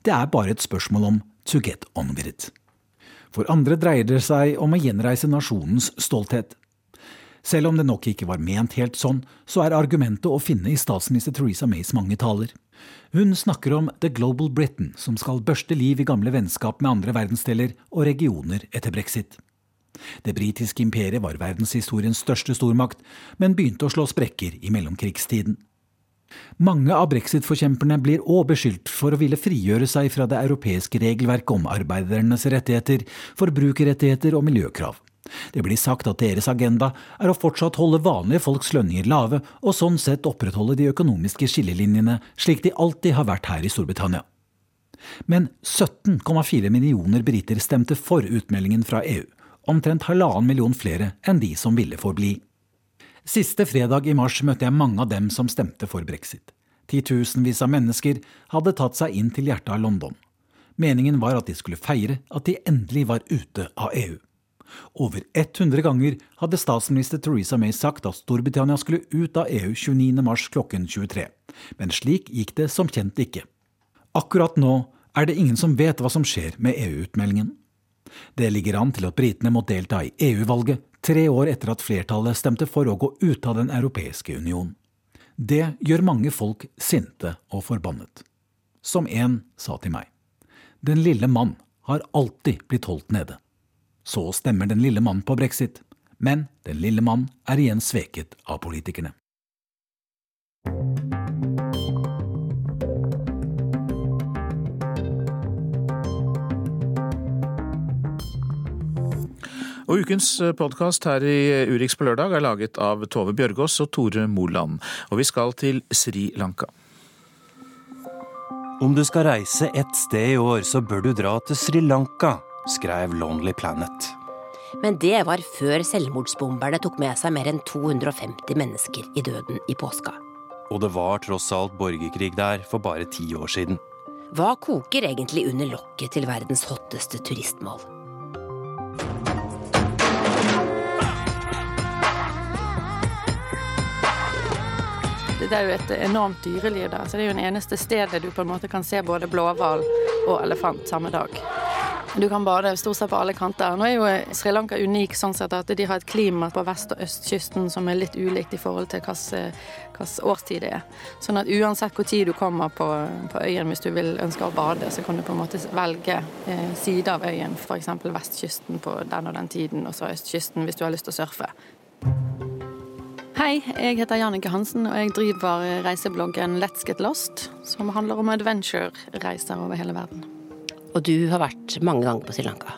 Det er bare et spørsmål om to get on with it. For andre dreier det seg om å gjenreise nasjonens stolthet. Selv om det nok ikke var ment helt sånn, så er argumentet å finne i statsminister Theresa Mays mange taler. Hun snakker om The Global Britain, som skal børste liv i gamle vennskap med andre verdensdeler og regioner etter brexit. Det britiske imperiet var verdenshistoriens største stormakt, men begynte å slå sprekker i mellomkrigstiden. Mange av brexit-forkjemperne blir òg beskyldt for å ville frigjøre seg fra det europeiske regelverket om arbeidernes rettigheter, forbrukerrettigheter og miljøkrav. Det blir sagt at deres agenda er å fortsatt holde vanlige folks lønninger lave, og sånn sett opprettholde de økonomiske skillelinjene slik de alltid har vært her i Storbritannia. Men 17,4 millioner briter stemte for utmeldingen fra EU, omtrent halvannen million flere enn de som ville forbli. Siste fredag i mars møtte jeg mange av dem som stemte for brexit. Titusenvis av mennesker hadde tatt seg inn til hjertet av London. Meningen var at de skulle feire at de endelig var ute av EU. Over 100 ganger hadde statsminister Theresa May sagt at Storbritannia skulle ut av EU 29. mars klokken 23. Men slik gikk det som kjent ikke. Akkurat nå er det ingen som vet hva som skjer med EU-utmeldingen. Det ligger an til at britene må delta i EU-valget tre år etter at flertallet stemte for å gå ut av Den europeiske union. Det gjør mange folk sinte og forbannet. Som en sa til meg. Den lille mann har alltid blitt holdt nede. Så stemmer den lille mann på brexit, men den lille mann er igjen sveket av politikerne. Og Ukens podkast her i Urix på lørdag er laget av Tove Bjørgaas og Tore Moland. Og vi skal til Sri Lanka. Om du skal reise ett sted i år, så bør du dra til Sri Lanka skrev Lonely Planet. Men det var før selvmordsbomberne tok med seg mer enn 250 mennesker i døden i påska. Og det var tross alt borgerkrig der for bare ti år siden. Hva koker egentlig under lokket til verdens hotteste turistmål? Det er jo et enormt dyreliv der, så det er jo det eneste stedet du på en måte kan se både blåhval og elefant samme dag. Du kan bade stort sett på alle kanter. Nå er jo Sri Lanka unik sånn sett at de har et klima på vest- og østkysten som er litt ulikt i forhold til hvilken årstid det er. Sånn at uansett hvor tid du kommer på, på, øyen hvis du vil ønske å bade, så kan du på en måte velge eh, side av øyen. F.eks. vestkysten på den og den tiden, og så østkysten hvis du har lyst til å surfe. Hei, jeg heter Jannicke Hansen, og jeg driver reisebloggen Let's Get Lost, som handler om adventure-reiser over hele verden. Og du har vært mange ganger på Sri Lanka?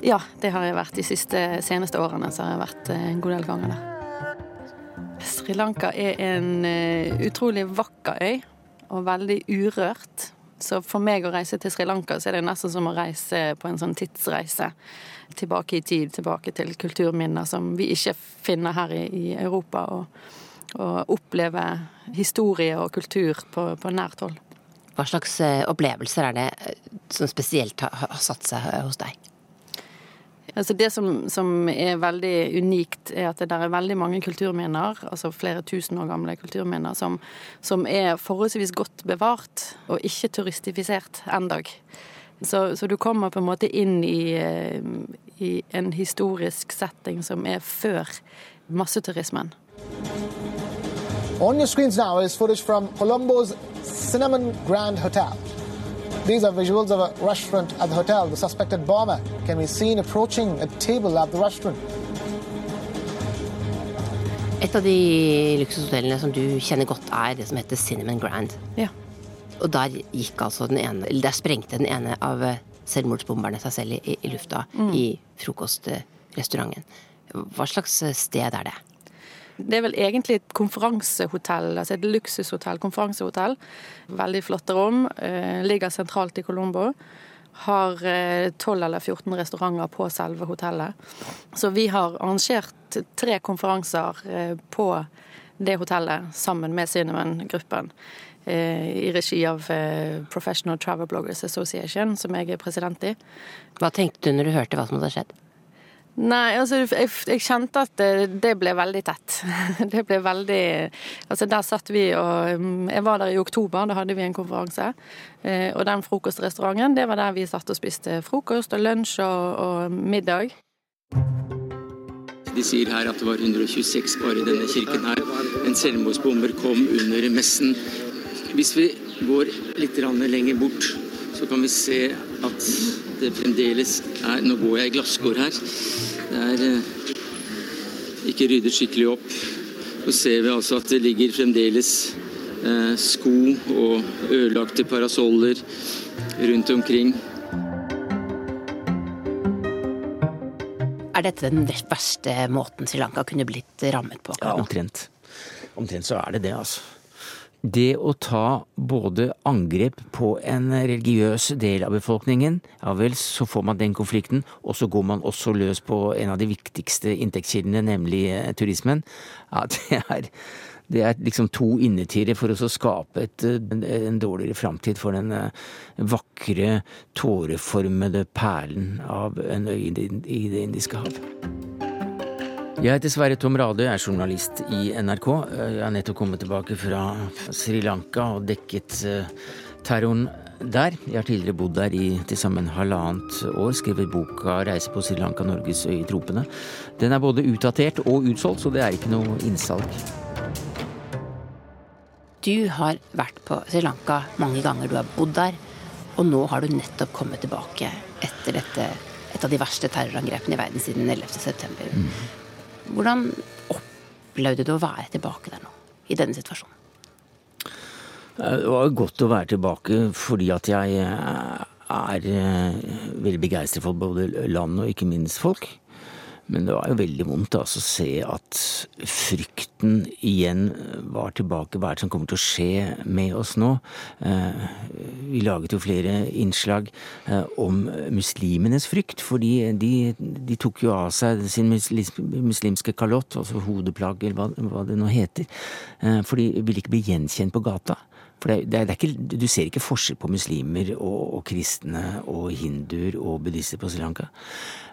Ja, det har jeg vært. De siste, seneste årene så har jeg vært eh, en god del ganger der. Sri Lanka er en uh, utrolig vakker øy, og veldig urørt. Så for meg å reise til Sri Lanka, så er det nesten som å reise på en sånn tidsreise. Tilbake i tid, tilbake til kulturminner som vi ikke finner her i, i Europa. Og, og oppleve historie og kultur på, på nært hold. Hva slags eh, opplevelser er det eh, som spesielt har, satt seg eh, hos deg? Altså det som, som, er veldig unikt, er at det der er veldig mange kulturminner, altså flere tusen år gamle kulturminner, som, som er forholdsvis godt bevart og ikke turistifisert endag. Så, så, du kommer på en måte inn i, i en historisk setting som er før masseturismen. On your screens now is footage from Colombo's Cinnamon Grand Hotel. These are visuals of a restaurant at the hotel. The suspected bomber can be seen approaching a table at the restaurant. Et av de luksushotellene som du kjenner godt, er det som heter Cinnamon Grand. Ja. Og der gikk altså den ene der sprengte den ene av selvmordsbomberne seg selv i, i lufta mm. i frokostrestauranten. Hva slags sted er det? Det er vel egentlig et konferansehotell, altså et luksushotell, konferansehotell. Veldig flotte rom. Eh, ligger sentralt i Colombo. Har 12 eh, eller 14 restauranter på selve hotellet. Så vi har arrangert tre konferanser eh, på det hotellet sammen med Cinnamon-gruppen. I regi av Professional Travel Bloggers Association, som jeg er president i. Hva tenkte du når du hørte hva som hadde skjedd? Nei, altså jeg, jeg, kjente at det, det, ble veldig tett. Det ble veldig Altså der satt vi og mm, Jeg var der i oktober, da hadde vi en konferanse. Eh, og den frokostrestauranten, det var der vi satt og spiste frokost og lunsj og, og middag. De sier her at det var 126 bare i denne kirken her. En selvmordsbomber kom under messen. Hvis vi går litt lenger bort, så kan vi se at det fremdeles er Nå går jeg i glasskår her. Det er eh, ikke ryddet skikkelig opp. Så ser vi altså at det ligger fremdeles eh, sko og ødelagte parasoller rundt omkring. Er dette den verste måten Sri Lanka kunne blitt rammet på? Ja, omtrent. Omtrent så er det det, altså det å ta både angrep på en religiøs del av befolkningen, ja vel, så får man den konflikten, og så går man også løs på en av de viktigste inntektskildene, nemlig eh, turismen. Ja, det er, det er liksom to innetiere for å skape et, en dårligere framtid for den eh, vakre, tåreformede perlen av en øy i Det indiske hav. Jeg heter Sverre Tom Radøy, er journalist i NRK. Jeg har nettopp kommet tilbake fra Sri Lanka og dekket eh, terroren der. Jeg har tidligere bodd der i til sammen halvannet år, skrevet boka 'Reise på Sri Lanka, Norges øy i tropene'. Den er både utdatert og utsolgt, så det er ikke noe innsalg. Du har vært på Sri Lanka mange ganger, du har bodd der. Og nå har du nettopp kommet tilbake etter dette, et av de verste terrorangrepene i verden siden 11.9. Mm. Hvordan opplevde du å være tilbake der nå, i denne situasjonen? Det var godt å være tilbake fordi at jeg er eh, veldig begeistret for både land og ikke minst folk. Men det var jo veldig vondt altså, å se at frykten igjen var tilbake. Hva er det som kommer til å skje med oss nå? Eh, vi laget jo flere innslag eh, om muslimenes frykt, fordi de, de tok jo av seg sin muslimske kalott, altså hodeplagg eller hva, hva det nå heter, eh, for de ville ikke bli gjenkjent på gata. For det, det, det ikke, Du ser ikke forskjell på muslimer og, og kristne og hinduer og buddhister på Sri Lanka.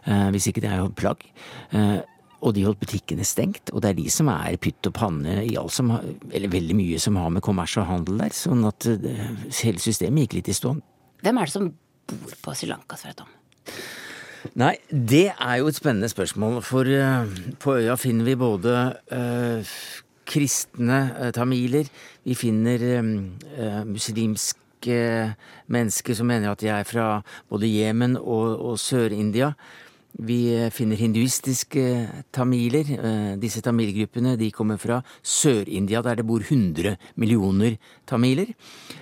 Eh, hvis ikke det er jo plagg. Eh, og de holdt butikkene stengt, og det er de som er pytt og panne i alt som har, eller veldig mye som har med kommers og handel der. Sånn at eh, hele systemet gikk litt i stå. Hvem er det som bor på Sri Lanka, Sverre Tom? Nei, det er jo et spennende spørsmål. For uh, på øya finner vi både uh, kristne uh, tamiler, vi finner muslimske mennesker som mener at de er fra både Jemen og, og Sør-India. Vi eh, finner hinduistiske tamiler. Eh, disse tamilgruppene de kommer fra Sør-India, der det bor 100 millioner tamiler.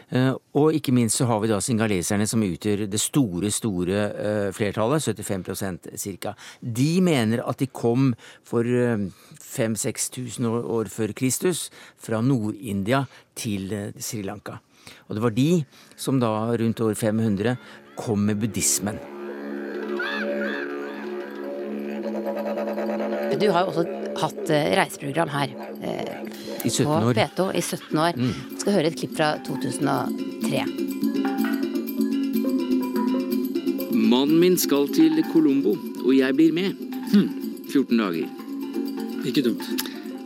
Eh, og ikke minst så har vi da singaleserne, som utgjør det store, store flertallet, 75% ca. De mener at de kom for 5000-6000 år før Kristus fra Nord-India til Sri Lanka. Og det var de som da rundt år 500 kom med buddhismen. Du har jo også hatt eh, reiseprogram her eh, I 17 på år. P2 i 17 år. Mm. Skal høre et klipp fra 2003. Mannen min skal til Colombo, og jeg blir med. Hm. 14 dager. Ikke dumt.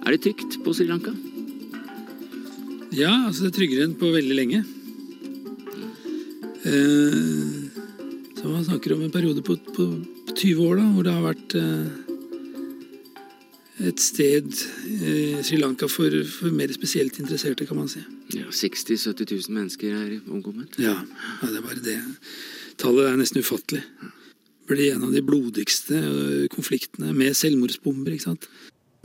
Er det trygt på Sri Lanka? Ja, altså det er tryggere enn på veldig lenge. Eh, så man snakker om en periode på, på 20 år da, hvor det har vært eh, et sted, eh, Sri Lanka, for, for, mer spesielt interesserte, kan man si. Ja, 60 000-70 000 mennesker er omkommet. Ja, ja, det er bare det. Tallet er nesten ufattelig. Det blir en av de blodigste eh, konfliktene med selvmordsbomber. ikke sant?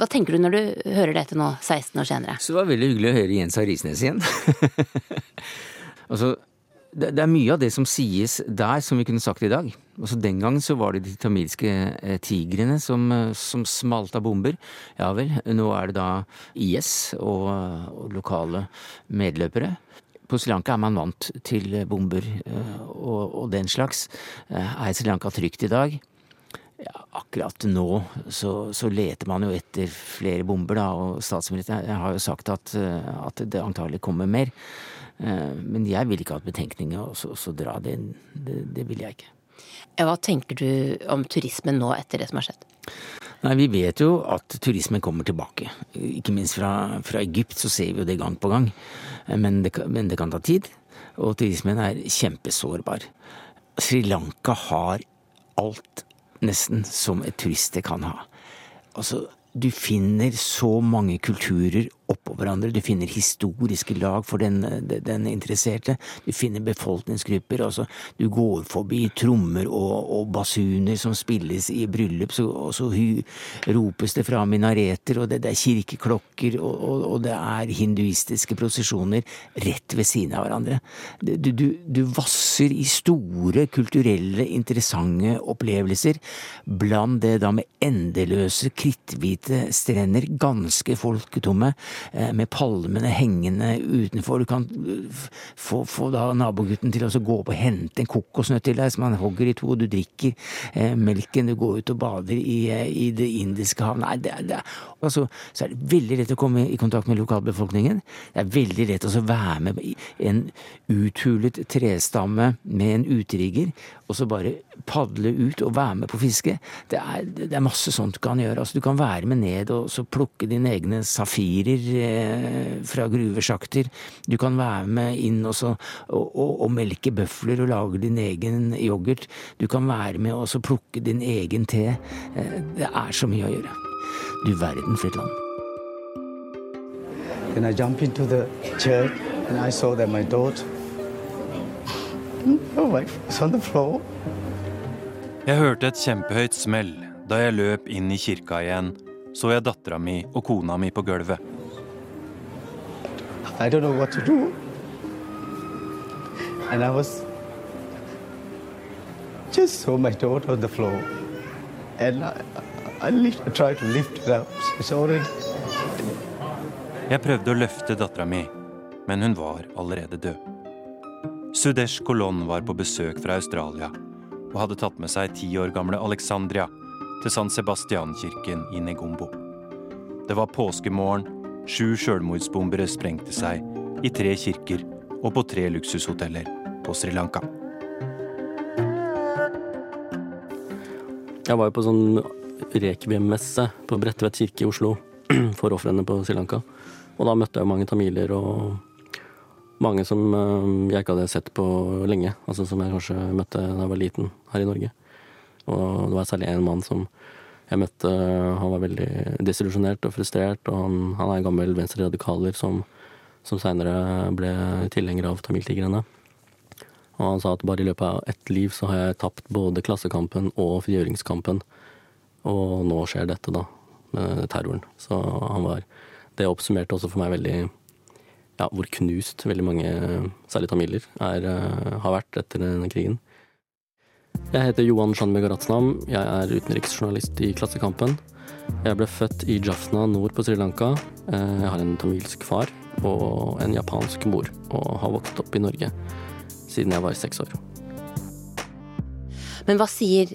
Hva tenker du når du hører dette nå, 16 år senere? Så det var veldig hyggelig å høre Jens Arisnes igjen. altså, det, er mye av det som sies der, som vi kunne sagt i dag. Altså Den gangen så var det de tamilske eh, tigrene som, eh, som, smalt av bomber. Ja vel, nå er det da IS og, og lokale medløpere. På Sri Lanka er man vant til bomber eh, og, og den slags. Er Sri Lanka trygt i dag? Ja, akkurat nå så, så, leter man jo etter flere bomber, da, og statsministeren har jo sagt at, at det antagelig kommer mer. Men jeg vil ikke ha betenkninger og så, så dra. Det, det, det vil jeg ikke. Hva tenker du om turismen nå etter det som har skjedd? Nei, Vi vet jo at turismen kommer tilbake. Ikke minst fra, fra Egypt så ser vi jo det gang på gang. Men det, men det kan ta tid. Og turismen er kjempesårbar. Sri Lanka har alt nesten som et turiste kan ha. Altså, du finner så mange kulturer oppå hverandre. Du finner historiske lag for den, den interesserte. Du finner befolkningsgrupper. Altså, du går forbi trommer og, og basuner som spilles i bryllup, så, og så hu, ropes det fra minareter, og det, det er kirkeklokker, og, og, og, det er hinduistiske prosesjoner rett ved siden av hverandre. Du, du, du vasser i store, kulturelle, interessante opplevelser, bland det da med endeløse, kritthvite strender, ganske folketomme med palmene hengende utenfor. Du kan eh, få, få nabogutten til å gå opp og hente en kokosnøtt til deg som han hogger i to, og du drikker eh, melken, du går ut og bader i, eh, i Det indiske hav. Nei, det, det, altså, så er det veldig lett å komme i kontakt med lokalbefolkningen. Det er veldig lett å være med i en uthulet trestamme med en uterigger, og så bare padle ut og være med på fiske. Det er, det er masse sånt du kan gjøre. Altså, du kan være med ned og plukke dine egne safirer eh, fra gruvesjakter. Du kan være med inn og, så, og, og, og, melke bøfler og lage din egen yoghurt. Du kan være med og plukke din egen te. Eh, det er så mye å gjøre. Du verden for et land. Then I jump into the church and I saw that my daughter oh my, it's on the floor. Jeg hørte et kjempehøyt smell. Da jeg løp inn i kirka igjen, så jeg dattera mi og kona mi på gulvet. I don't know what to do. And I was just saw my daughter on the floor. And I, I, lift, I tried to lift her up. She's already Jeg prøvde å løfte dattera mi, men hun var allerede død. Sudesh Kolon var på besøk fra Australia og hadde tatt med seg ti år gamle Alexandria til San Sebastian-kirken i Negombo. Det var påskemorgen, sju sjølmordsbombere sprengte seg i tre kirker og på tre luksushoteller på Sri Lanka. Jeg var jo på sånn rekviem-messe på Bredtvet kirke i Oslo for ofrene på Sri Lanka. Og da møtte jeg mange tamiler og mange som eh, jeg ikke hadde sett på lenge. Altså som jeg kanskje møtte da jeg var liten her i Norge. Og det var særlig en mann som jeg møtte. Han var veldig desillusjonert og frustrert. Og han, han er en gammel venstreradikaler som, som seinere ble tilhenger av tamiltigrene. Og han sa at bare i løpet av ett liv så har jeg tapt både klassekampen og frigjøringskampen. Og nå skjer dette, da, med terroren. Så han var Det oppsummerte også for meg veldig ja, hvor knust veldig mange, særlig tamiler, er, eh, har vært etter denne krigen. Jeg heter Johan Shanbeg Ratsnam. Jeg er utenriksjournalist i Klassekampen. Jeg ble født i Jafna nord på Sri Lanka. Eh, jeg har en tamilsk far og en japansk mor, og har vokst opp i Norge siden jeg var seks år. Men hva sier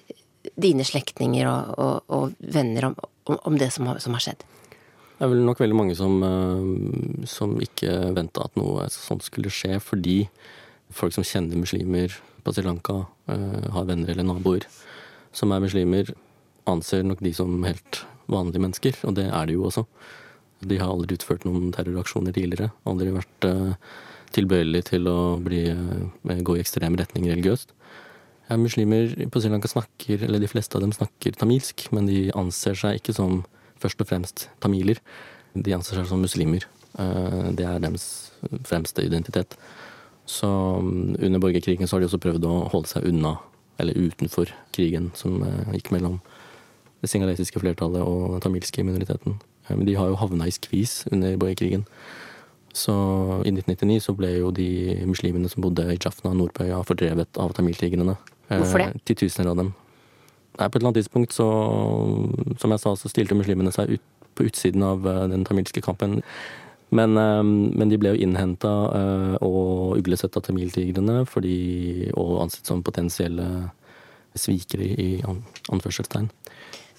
dine slektninger og, og, og, venner om, om det som har, som har skjedd? Det er vel nok veldig mange som, eh, som ikke venta at noe sånt skulle skje, fordi folk som kjenner muslimer på Sri Lanka, har venner eller naboer som er muslimer, anser nok de som helt vanlige mennesker, og det er de jo også. De har aldri utført noen terroraksjoner tidligere. Aldri vært tilbøyelige til å bli, uh, gå i ekstrem retning religiøst. Ja, muslimer på Sri Lanka snakker, eller de fleste av dem snakker tamilsk, men de anser seg ikke som først og fremst tamiler. De anser seg som muslimer. Eh, det er deres fremste identitet. Så mm, under borgerkrigen så har de også prøvd å holde seg unna, eller utenfor, krigen som eh, gikk mellom det singalesiske flertallet og den tamilske minoriteten. Eh, men de har jo havna i skvis under borgerkrigen. Så i 1999 så ble jo de muslimene som bodde i Jafna og Nordpøya fordrevet av tamiltigrene. Hvorfor det? Titusener av dem. Nei, På et eller annet tidspunkt så, som jeg sa, så stilte muslimene seg ut, på utsiden av den tamilske kampen. Men, uh, men, de ble jo innhenta uh, og uglesett av tamiltigrene fordi, og ansett som potensielle svikere i anførselstegn.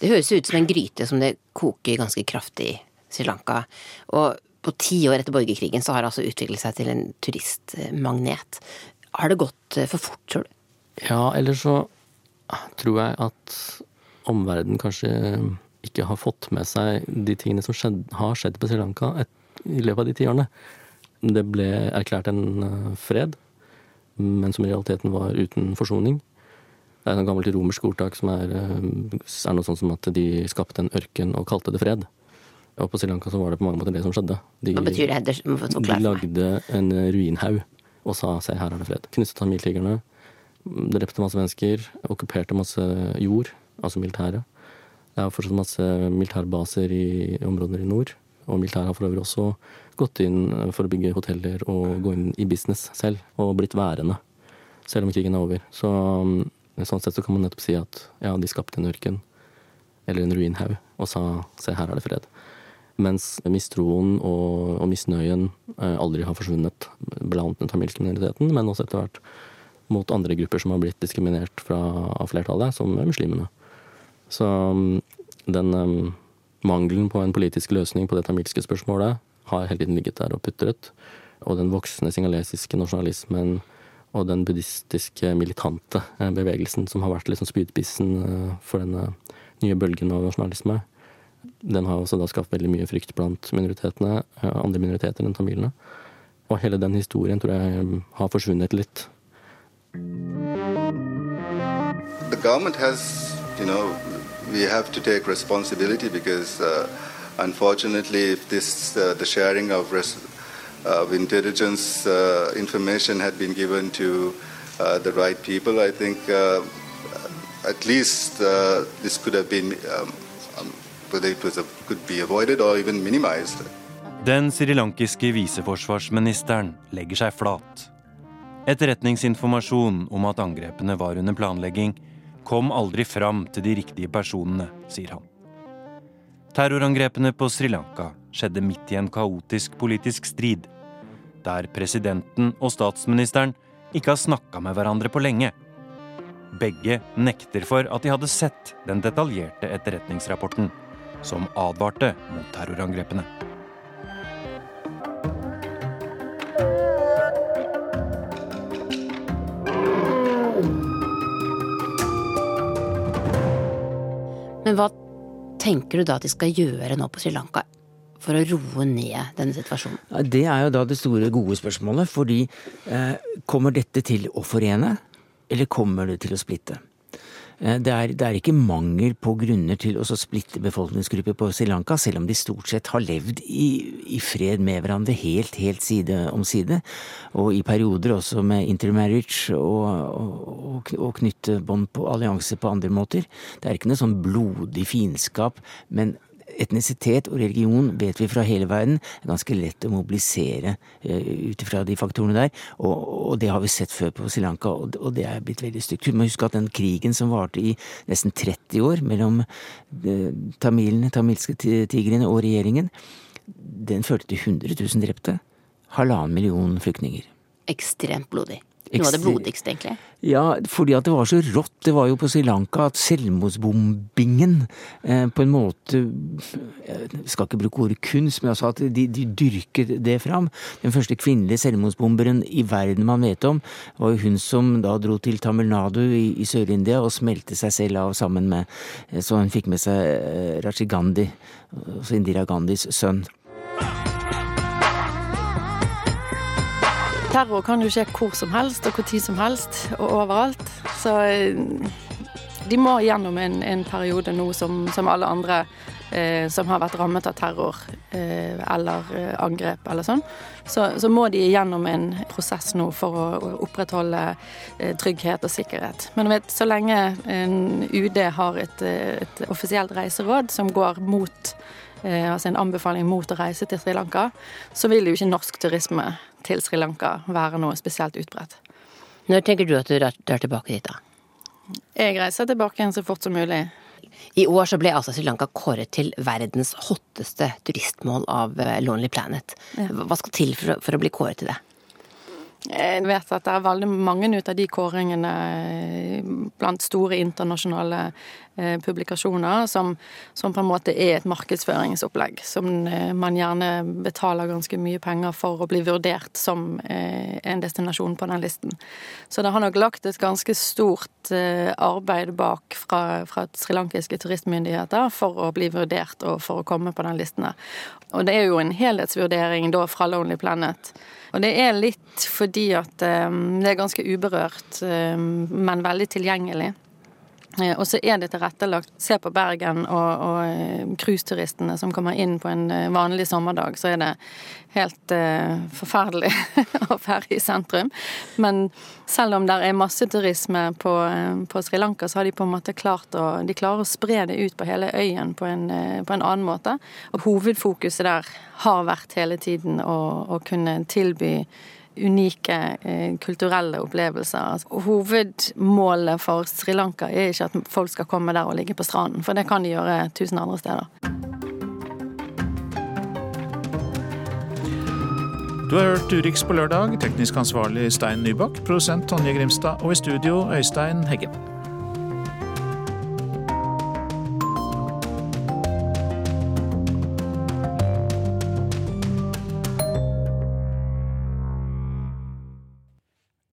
Det høres ut som en gryte som det koker ganske kraftig i Sri Lanka. Og på ti år etter borgerkrigen så har det altså utviklet seg til en turistmagnet. Har det gått for fort, tror du? Ja, eller så tror jeg at omverdenen kanskje ikke har fått med seg de tingene som skjedd, har skjedd på Sri Lanka et, i løpet av de ti årene. Det ble erklært en uh, fred, men som i realiteten var uten forsoning. Det er et gammelt romersk ordtak som er, uh, er noe sånn som at de skapte en ørken og kalte det fred. Og på Sri Lanka så var det på mange måter det som skjedde. De, Hva betyr det? det de lagde en ruinhaug og sa se, her er det fred. Knuste tamiltigrene, drepte masse mennesker, okkuperte masse jord, altså militæret. Det er fortsatt masse militærbaser i områder i nord. Og militæret har for øvrig også gått inn for å bygge hoteller og gå inn i business selv, og blitt værende. Selv om krigen er over. Så sånn sett så kan man nettopp si at ja, de skapte en ørken, eller en ruinhaug, og sa se, her er det fred. Mens mistroen og, og misnøyen eh, aldri har forsvunnet blant den tamilske minoriteten, men også etter hvert mot andre grupper som har blitt diskriminert fra, av flertallet, som muslimene. Så mm, den um, mangelen på en politisk løsning på det tamilske spørsmålet har hele tiden ligget der og putret. Og den voksende singalesiske nasjonalismen og den buddhistiske militante eh, bevegelsen som har vært liksom spydspissen eh, for denne nye bølgen av nasjonalisme, den har også da skapt veldig mye frykt blant minoritetene, eh, andre minoriteter enn tamilene. Og hele den historien tror jeg har forsvunnet litt. The government has, you know, we have to take responsibility because uh, unfortunately if this uh, the sharing of, intelligence uh, information had been given to uh, the right people i think uh, at least this could have been um, um, whether it was a, could be avoided or even minimized Den srilankiske viseforsvarsministeren legger seg flat. Etterretningsinformasjon om at angrepene var under planlegging, kom aldri fram til de riktige personene, sier han. Terrorangrepene på Sri Lanka skjedde midt i en kaotisk politisk strid, der presidenten og statsministeren ikke har snakka med hverandre på lenge. Begge nekter for at de hadde sett den detaljerte etterretningsrapporten som advarte mot terrorangrepene. Men hva tenker du da at de skal gjøre nå på Sri Lanka for å roe ned denne situasjonen? Det er jo da det store, gode spørsmålet. Fordi eh, kommer dette til å forene, eller kommer det til å splitte? Eh, det er, det er, ikke mangel på grunner til å splitte befolkningsgrupper på Sri Lanka, selv om de stort sett har levd i, i, fred med hverandre helt, helt side om side. Og i perioder også med intermarriage og, og, og knytte bånd på allianse på andre måter. Det er ikke noe sånn blodig fiendskap, men etnisitet og religion vet vi fra hele verden er ganske lett å mobilisere uh, ut ifra de faktorene der. Og, og, det har vi sett før på Sri Lanka, og, og det er blitt veldig stygt. Du må huske at den krigen som varte i nesten 30 år mellom uh, tamilene, tamilske tigrene og regjeringen, den førte til 100 000 drepte. Halvannen million flyktninger. Ekstremt blodig. Noe av det blodigste, egentlig? Ja, fordi at det var så rått. Det var jo på Sri Lanka at selvmordsbombingen eh, på en måte Jeg skal ikke bruke ordet kunst, men altså at de, de dyrket det fram. Den første kvinnelige selvmordsbomberen i verden man vet om, var jo hun som da dro til Tamil Nadu i, i Sør-India og smelte seg selv av sammen med Så hun fikk med seg eh, Rajiv Gandhi, altså Indira Gandhis sønn. Terror kan jo skje hvor som helst og når som helst og overalt. Så eh, de må gjennom en, en periode nå som, som alle andre eh, som har vært rammet av terror eh, eller eh, angrep eller sånn. Så, så, må de gjennom en prosess nå for å, å opprettholde eh, trygghet og sikkerhet. Men vet, så lenge UD har et, et offisielt reiseråd som går mot altså en anbefaling mot å reise til Sri Lanka, så vil jo ikke norsk turisme til Sri Lanka være noe spesielt utbredt. Når tenker du at du drar tilbake dit, da? Jeg reiser tilbake igjen så fort som mulig. I år så ble altså Sri Lanka kåret til verdens hotteste turistmål av eh, Lonely Planet. Hva skal til for å, for å bli kåret til det? Jeg vet at det er veldig mange ut av de kåringene blant store internasjonale eh, publikasjoner som, som, på en måte er et markedsføringsopplegg. Som eh, man gjerne betaler ganske mye penger for å bli vurdert som eh, en destinasjon på den listen. Så det har nok lagt et ganske stort eh, arbeid bak fra, fra srilankiske turistmyndigheter for å bli vurdert og for å komme på den listen. Og det er jo en helhetsvurdering da fra Lonely Planet. Og det er litt fordi at det er ganske uberørt, men veldig tilgjengelig. Eh, og så er det tilrettelagt. Se på Bergen og eh, cruiseturistene som kommer inn på en eh, vanlig sommerdag, så er det helt uh, forferdelig å være i sentrum. Men selv om det er masseturisme på, på Sri Lanka, så har de på en måte klart å De å spre det ut på hele øyen på en, på en annen måte. Og hovedfokuset der har vært hele tiden å, å kunne tilby unike eh, kulturelle opplevelser. Altså, hovedmålet for Sri Lanka er ikke at folk skal komme der og ligge på stranden, for det kan de gjøre tusen andre steder. Du har hørt Urix på lørdag, teknisk ansvarlig Stein Nybakk, produsent Tonje Grimstad og i studio Øystein Heggen.